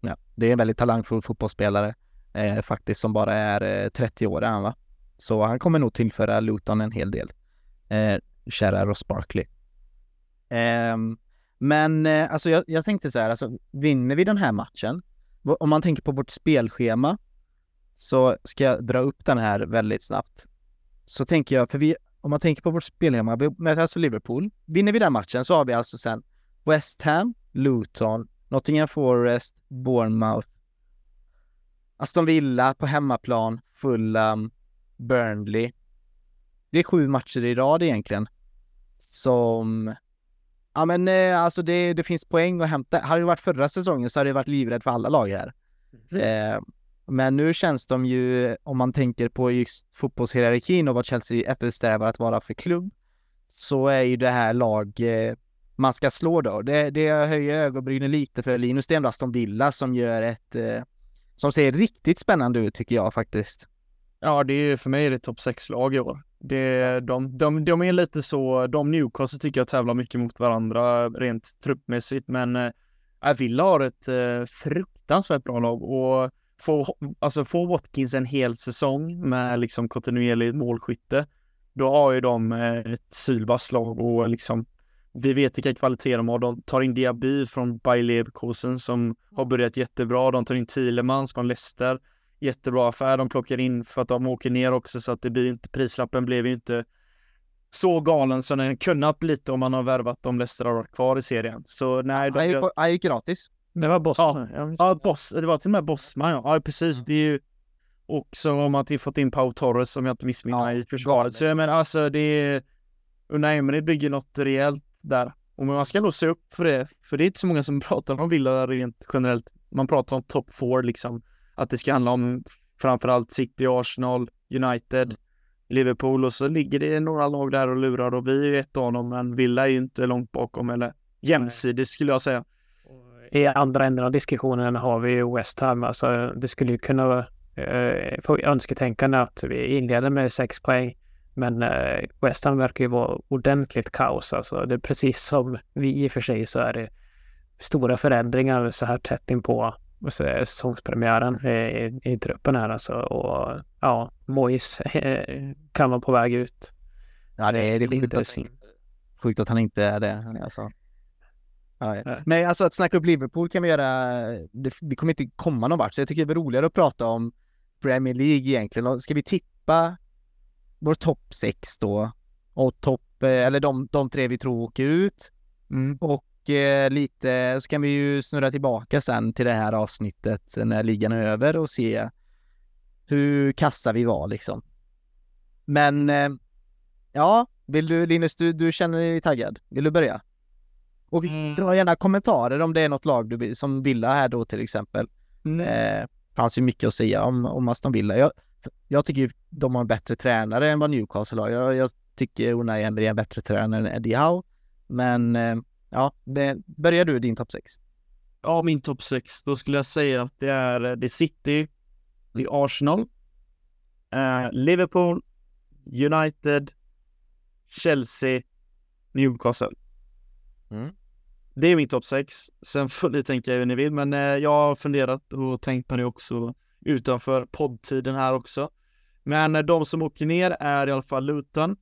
Ja, det är en väldigt talangfull fotbollsspelare eh, faktiskt som bara är eh, 30 år är han va? Så han kommer nog tillföra Luton en hel del. Eh, kära Ross Barkley. Um, men eh, alltså jag, jag tänkte så här, alltså vinner vi den här matchen, om man tänker på vårt spelschema, så ska jag dra upp den här väldigt snabbt. Så tänker jag, för vi, om man tänker på vårt spelschema, vi möter alltså Liverpool. Vinner vi den matchen så har vi alltså sen West Ham, Luton, Nottingham Forest, Bournemouth, Aston Villa på hemmaplan, Fulham, Burnley. Det är sju matcher i rad egentligen. Som... Ja men eh, alltså det, det finns poäng att hämta. Hade det varit förra säsongen så hade det varit livrädd för alla lag här. Eh, men nu känns de ju, om man tänker på just fotbollshierarkin och vad Chelsea eftersträvar att vara för klubb, så är ju det här lag eh, man ska slå då. Det, det höjer ögonbrynen lite för Linus. Det är ändå Aston Villa som gör ett, eh, som ser riktigt spännande ut tycker jag faktiskt. Ja, det är för mig är det topp 6-lag i år. Det, de, de, de är lite så, de Newcastle tycker jag tävlar mycket mot varandra rent truppmässigt, men äh, Villa har ett äh, fruktansvärt bra lag och få, alltså få Watkins en hel säsong med liksom kontinuerligt målskytte, då har ju de äh, ett sylvasst lag och liksom vi vet vilka kvaliteter de har. De tar in Diaby från Bayer Leverkusen som har börjat jättebra. De tar in Thielemans från Leicester jättebra affär de plockar in för att de åker ner också så att det blir inte, prislappen blev ju inte så galen som den kunnat lite om man har värvat om Leicester har varit kvar i serien. Så nej, Han gick, han gick gratis. Det var Boston. Ja, Ja, ja, boss, det var till och med Bosman ja. Ja, precis. Det är ju också om att vi fått in Pau Torres om jag inte missminner Ja, mig i försvaret. Så jag menar alltså det är Unai Emery bygger något rejält där. Och man ska nog se upp för det, för det är inte så många som pratar om Villa rent generellt. Man pratar om top four liksom, att det ska handla om framförallt City, Arsenal, United, Liverpool och så ligger det några lag där och lurar och vi är ju ett av dem, men Villa är ju inte långt bakom eller jämsides skulle jag säga. I andra änden av diskussionen har vi ju West Ham. Alltså, det skulle ju kunna eh, få önsketänkande att vi inleder med sex poäng. Men eh, West Ham verkar ju vara ordentligt kaos. Alltså, det är precis som vi i och för sig så är det stora förändringar så här tätt in på säsongspremiären i, i, i truppen här alltså. Och ja, Mois eh, kan vara på väg ut. Ja, det är det Lite sjukt att, synd. sjukt att han inte är det. Alltså. Ja, ja. Men alltså att snacka upp Liverpool kan vi göra, det, vi kommer inte komma någon vart, så jag tycker det är roligare att prata om Premier League egentligen. Ska vi tippa vår topp sex då? Och topp, eh, eller de, de tre vi tror åker ut. Mm. Och lite, så kan vi ju snurra tillbaka sen till det här avsnittet när ligan är över och se hur kassa vi var liksom. Men eh, ja, vill du Linus, du, du känner dig taggad? Vill du börja? Och Mm. dra gärna kommentarer om det är något lag du vill, som Villa här då till exempel. Eh, fanns ju mycket att säga om, om Aston Villa. Jag, jag tycker de har en bättre tränare än vad Newcastle har. Jag, jag tycker Unai Emery är en bättre tränare än Eddie Howe. Men eh, ja, det, börjar du din topp 6? Ja, min topp 6, då skulle jag säga att det är, eh, är City, är Arsenal, eh, Liverpool, United, Chelsea, Newcastle. Mm. Det är min topp 6. Sen får ni tänka hur ni vill, men eh, jag har funderat och tänkt på det också utanför poddtiden här också. Men eh, de som åker ner är i alla fall Luton,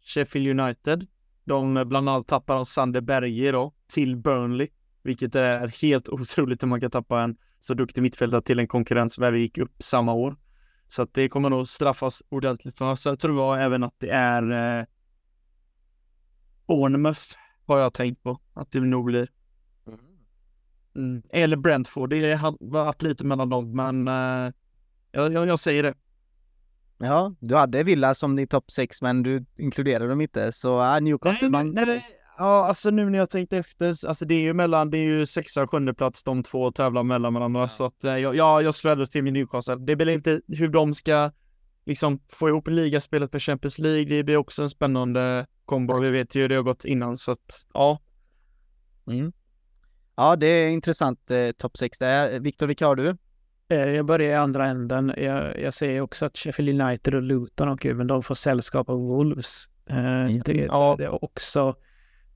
Sheffield United. De eh, bland annat tappar de Sander Berge då till Burnley, vilket är helt otroligt hur man kan tappa en så duktig mittfältare till en konkurrent som även gick upp samma år. Så att det kommer nog straffas ordentligt för. Sen tror jag även att det är eh, Bournemouth har jag tänkt på att det nog blir. Mm. Eller Brentford, det har varit lite mellan dem, men eh, jag, jag, jag säger det. Ja, du hade Villa som din topp 6 men du inkluderade dem inte. Så äh, Newcastle, man... nej, nej. Ja, alltså nu när jag tänkte efter, alltså det är ju mellan, det är ju sexa och sjunde plats de två tävlar mellan varandra, så att eh, jag, ja, jag slår till min Newcastle. Det blir inte hur de ska liksom få ihop ligaspelet för Champions League, det blir också en spännande kombo. Vi vet ju hur det har gått innan, så att ja. Mm. Ja, det är intressant eh, topp 6 där. Viktor, vilka har du? Eh, Jag börjar i andra änden. Jag, jag säger också att Sheffield United och Luton åker men de får sällskap av Wolves. Eh, det, Ja. det är också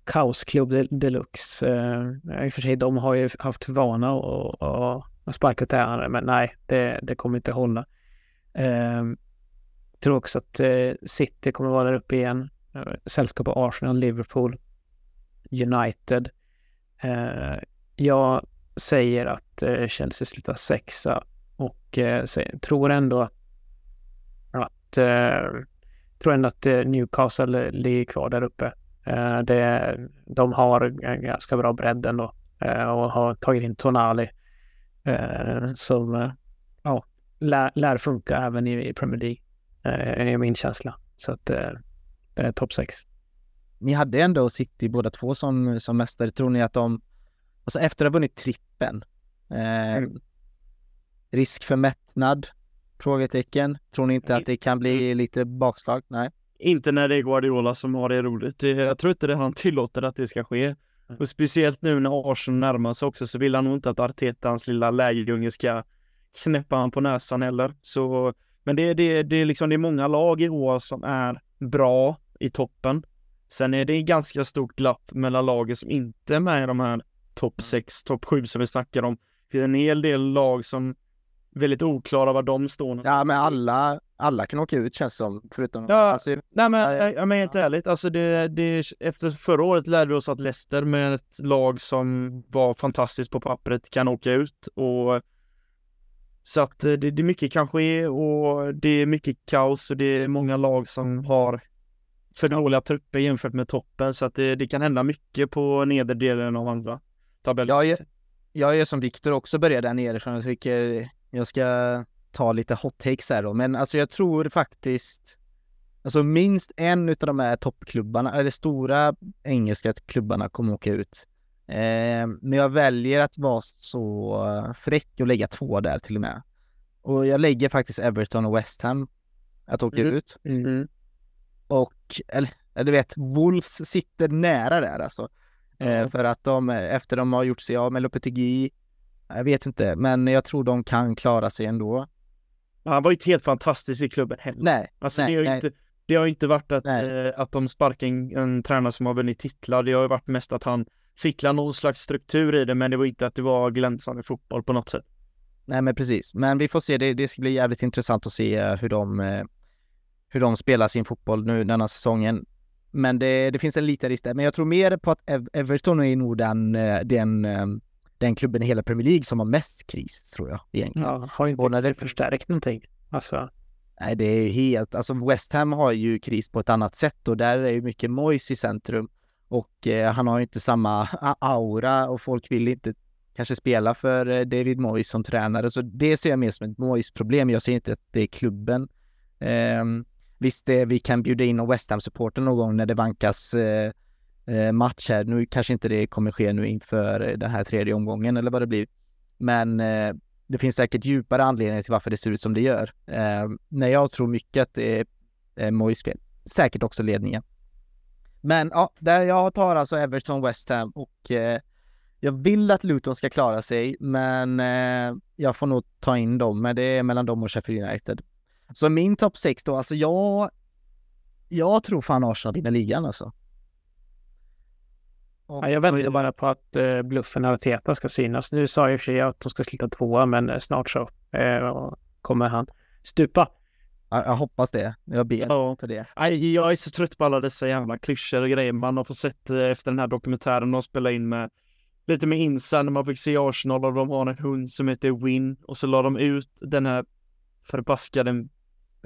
kaosklubb de- deluxe. Eh, I och för sig, de har ju haft vana att- att sparka tränare, men nej, det, det kommer inte hålla. Eh, tror också att City kommer vara där uppe igen. Sällskap av Arsenal, Liverpool, United. Jag säger att eh, Chelsea slutar sexa och eh, tror ändå att eh, tror ändå att eh, Newcastle ligger kvar där uppe. Eh, det, de har en ganska bra bredd ändå eh, och har tagit in Tonali eh, som eh, ja, lär, lär funka även i, i Premier League. Eh, är min känsla. Så att eh, det är topp 6. Ni hade ändå City båda två som, som mästare. Tror ni att de, alltså efter att ha vunnit trippen, eh, Mm. risk för mättnad? Frågetecken. Tror ni inte att det kan bli lite bakslag? Nej. Inte när det är Guardiola som har det roligt. Jag tror inte det han tillåter att det ska ske. Och speciellt nu när Arsenal närmar sig också så vill han nog inte att Arteta, hans lilla lägerunge, ska knäppa han på näsan heller. Så, men det, det, det, är liksom, det är många lag i år som är bra i toppen. Sen är det ganska stort glapp mellan lagen som inte är med i de här topp 6, topp 7 som vi snackar om. Det finns en hel del lag som väldigt oklara var de står någonstans. Ja, men alla, alla kan åka ut känns som, förutom... Ja. Alltså, Nej men, Ja, ja. menar helt ärligt, alltså det, det, efter förra året lärde vi oss att Leicester med ett lag som var fantastiskt på pappret kan åka ut och så att eh, det, det är mycket kan ske och det är mycket kaos och det är många lag som har för dåliga trupper jämfört med toppen så att det, det kan hända mycket på nedre delen av andra tabellen. Jag är, jag är som Viktor också börjar där nerifrån. Jag tycker jag ska ta lite hot takes här då. Men alltså jag tror faktiskt Alltså minst en utav de här toppklubbarna, eller stora engelska klubbarna kommer åka ut. Eh, men jag väljer att vara så fräck och lägga två där till och med. Och jag lägger faktiskt Everton och West Ham att åka Mm. ut. Mm. Och, eller, eller du vet, Wolves sitter nära där alltså. Eh, för att de, efter de har gjort sig av med Lopetegui, jag vet inte, men jag tror de kan klara sig ändå. Han var ju inte helt fantastisk i klubben heller. Nej, Alltså nej, det, har nej. inte, det har inte varit att, eh, att de sparkar en, en tränare som har vunnit titlar. Det har ju varit mest att han fick någon slags struktur i det, men det var inte att det var glänsande fotboll på något sätt. Nej men precis, men vi får se, det, det ska bli jävligt intressant att se eh, hur de, eh, hur de spelar sin fotboll nu denna säsongen. Men det, det finns en liten risk där, men jag tror mer på att Ev- Everton är nog den, eh, den, eh, den klubben i hela Premier League som har mest kris, tror jag egentligen. Ja, har inte Och när det- förstärkt någonting. Alltså, Nej, det är helt, alltså West Ham har ju kris på ett annat sätt och där är ju mycket Moyes i centrum och eh, han har ju inte samma aura och folk vill inte kanske spela för eh, David Moyes som tränare, så det ser jag mer som ett Moyes problem. Jag ser inte att det är klubben. Ehm, visst, det, vi kan bjuda in en West Ham-supporter någon gång när det vankas eh, eh, match här. Nu kanske inte det kommer ske nu inför eh, den här tredje omgången eller vad det blir. Men eh, det finns säkert djupare anledningar till varför det ser ut som det gör. Eh, när jag tror mycket att det är eh, Mois fel. Säkert också ledningen. Men ja, där jag tar alltså Everton, West Ham och eh, jag vill att Luton ska klara sig, men eh, jag får nog ta in dem, men det är mellan dem och Sheffield United. Så min topp 6 då, alltså jag, jag tror fan Arsenal vinner ligan alltså. Och, ja, jag väntar bara på att eh, bluffen Arteta ska synas. Nu sa jag i och för sig att de ska sluta tvåa, men eh, snart så eh, kommer han stupa. jag, jag hoppas det. Jag ber Ja. för det. Nej, jag är så trött på alla dessa jävla klyschor och grejer man har fått sett eh, efter den här dokumentären de spelade in med lite med Insa när man fick se Arsenal och de har en hund som heter Win och så la de ut den här förbaskade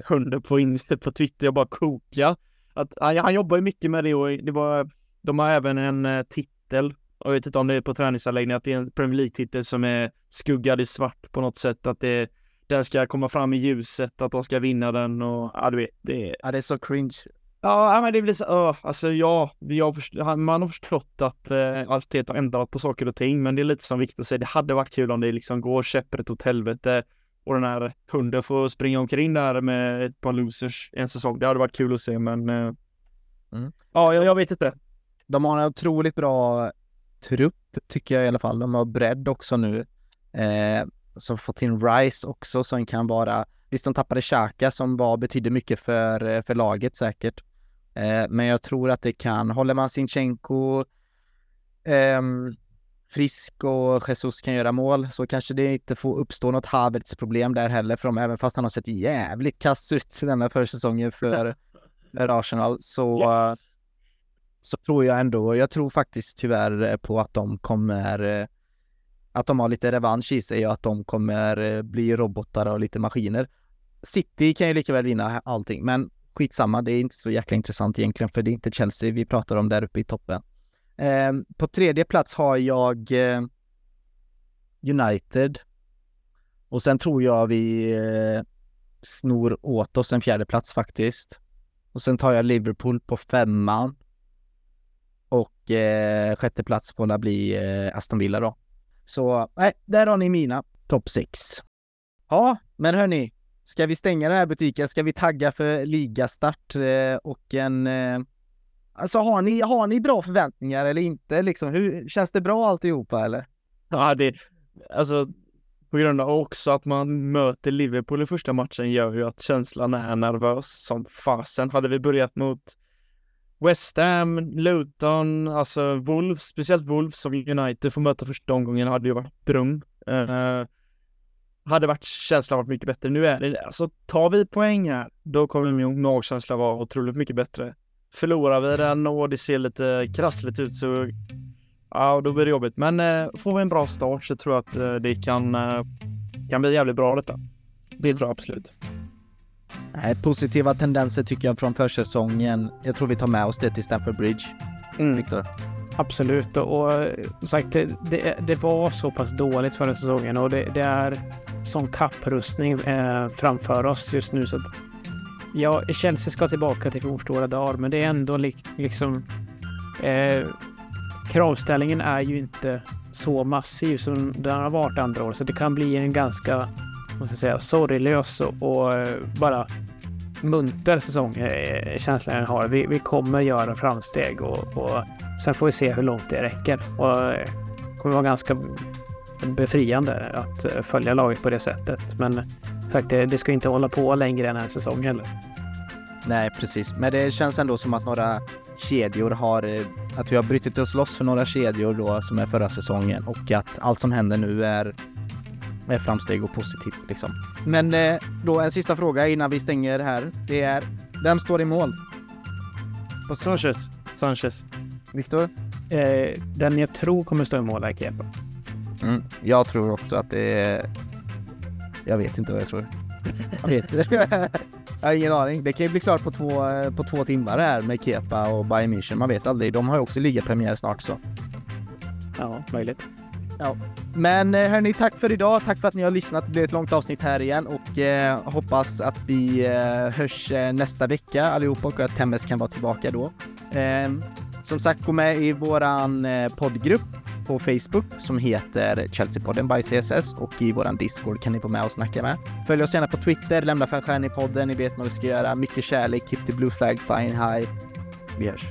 hunden på, in, på Twitter, jag bara koka. Att, han, han jobbar ju mycket med det och det var, de har även en eh, titel, och jag vet inte om det är på träningsanläggningen, att det är en Premier League-titel som är skuggad i svart på något sätt, att det, den ska komma fram i ljuset, att de ska vinna den och ja, du vet, det är Ja, det är så cringe. Ja, men det blir så, uh, alltså ja, han- man har förstått att uh, Arteta har ändrat på saker och ting, men det är lite som Victor säger, det hade varit kul om det liksom går käpprätt åt helvete och den här hunden får springa omkring där med ett par losers en säsong. Det hade varit kul att se, men uh, Mm. ja, jag, jag vet inte. De har en otroligt bra trupp, tycker jag i alla fall. De har bredd också nu. Eh, som fått in Rice också som kan vara, visst de tappade Xhaka som var, betydde mycket för, eh, för laget säkert. Eh, men jag tror att det kan, håller man Sinchenko ehm, frisk och Jesus kan göra mål så kanske det inte får uppstå något Havertz problem där heller för dem, även fast han har sett jävligt kass ut denna försäsongen för, för Arsenal. Så Yes. så tror jag ändå, jag tror faktiskt tyvärr på att de kommer, att de har lite revansch i sig och att de kommer eh, bli robotar och lite maskiner. City kan ju lika väl vinna allting, men skitsamma, det är inte så jäkla intressant egentligen, för det är inte Chelsea vi pratar om där uppe i toppen. Eh, på tredje plats har jag eh, United. Och sen tror jag vi eh, snor åt oss en fjärde plats faktiskt. Och sen tar jag Liverpool på femman. Och eh, sjätte plats får det bli eh, Aston Villa då. Så nej, där har ni mina topp 6. Ja, men hörni, ska vi stänga den här butiken? Ska vi tagga för ligastart eh, och en... Eh, Alltså har ni, har ni bra förväntningar eller inte? Liksom, hur, känns det bra alltihopa eller? Ja, det, alltså på grund av också att man möter Liverpool i första matchen gör ju att känslan är nervös som fasen. Hade vi börjat mot West Ham, Luton, alltså Wolves, speciellt Wolves som United får möta första omgången hade ju varit dröm. Uh, hade varit känslan varit mycket bättre. Nu är det, alltså tar vi poäng här, då kommer min magkänsla vara otroligt mycket bättre. Förlorar vi den och det ser lite krassligt ut så Ja, då blir det jobbigt. Men eh, får vi en bra start så tror jag att eh, det kan, eh, kan bli jävligt bra detta. Det tror jag absolut. Nej, positiva tendenser tycker jag från försäsongen. Jag tror vi tar med oss det till Stamford Bridge, Mm. Viktor. Absolut, och, och sagt, det, det, det var så pass dåligt förra säsongen och det, det är sån kapprustning eh, framför oss just nu så att Ja, Chelsea ska tillbaka till fornstora dagar, men det är ändå li liksom... Eh, kravställningen är ju inte så massiv som den har varit andra år, så det kan bli en ganska, måste jag säga, sorglös och, och eh, bara munter säsong, eh, känslan jag har. Vi, vi kommer göra framsteg och, och sen får vi se hur långt det räcker. Och eh, det kommer vara ganska befriande att eh, följa laget på det sättet. Men faktiskt, det ska inte hålla på längre än en säsong heller. Nej, precis. Men det känns ändå som att några kedjor har, eh, att vi har brutit oss loss för några kedjor då som är förra säsongen och att allt som händer nu är, är framsteg och positivt liksom. Men eh, då en sista fråga innan vi stänger här. Det är, vem står i mål? På Sanchez. Sanchez. Viktor? Eh, den jag tror kommer stå i mål är Kepa. Mm. Jag tror också att det är... Jag vet inte vad jag tror. Jag vet inte. Jag har ingen aning. Det kan ju bli klart på två, på två timmar här med Kepa och Bayern München. Man vet aldrig. De har ju också ligapremiär snart så. Ja, möjligt. Men eh, hörni, tack för idag. Tack för att ni har lyssnat. Det blir ett långt avsnitt här igen och eh, hoppas att vi eh, hörs eh, nästa vecka allihopa och att Temmes kan vara tillbaka då. Eh, som sagt, gå med i våran eh, poddgrupp på Facebook som heter Chelsea-podden by CSS och i våran Discord kan ni vara med och snacka med. Följ oss gärna på Twitter, lämna fem stjärnor i podden, ni vet vad ni ska göra. Mycket kärlek, keep the blue flag flying high. Vi hörs.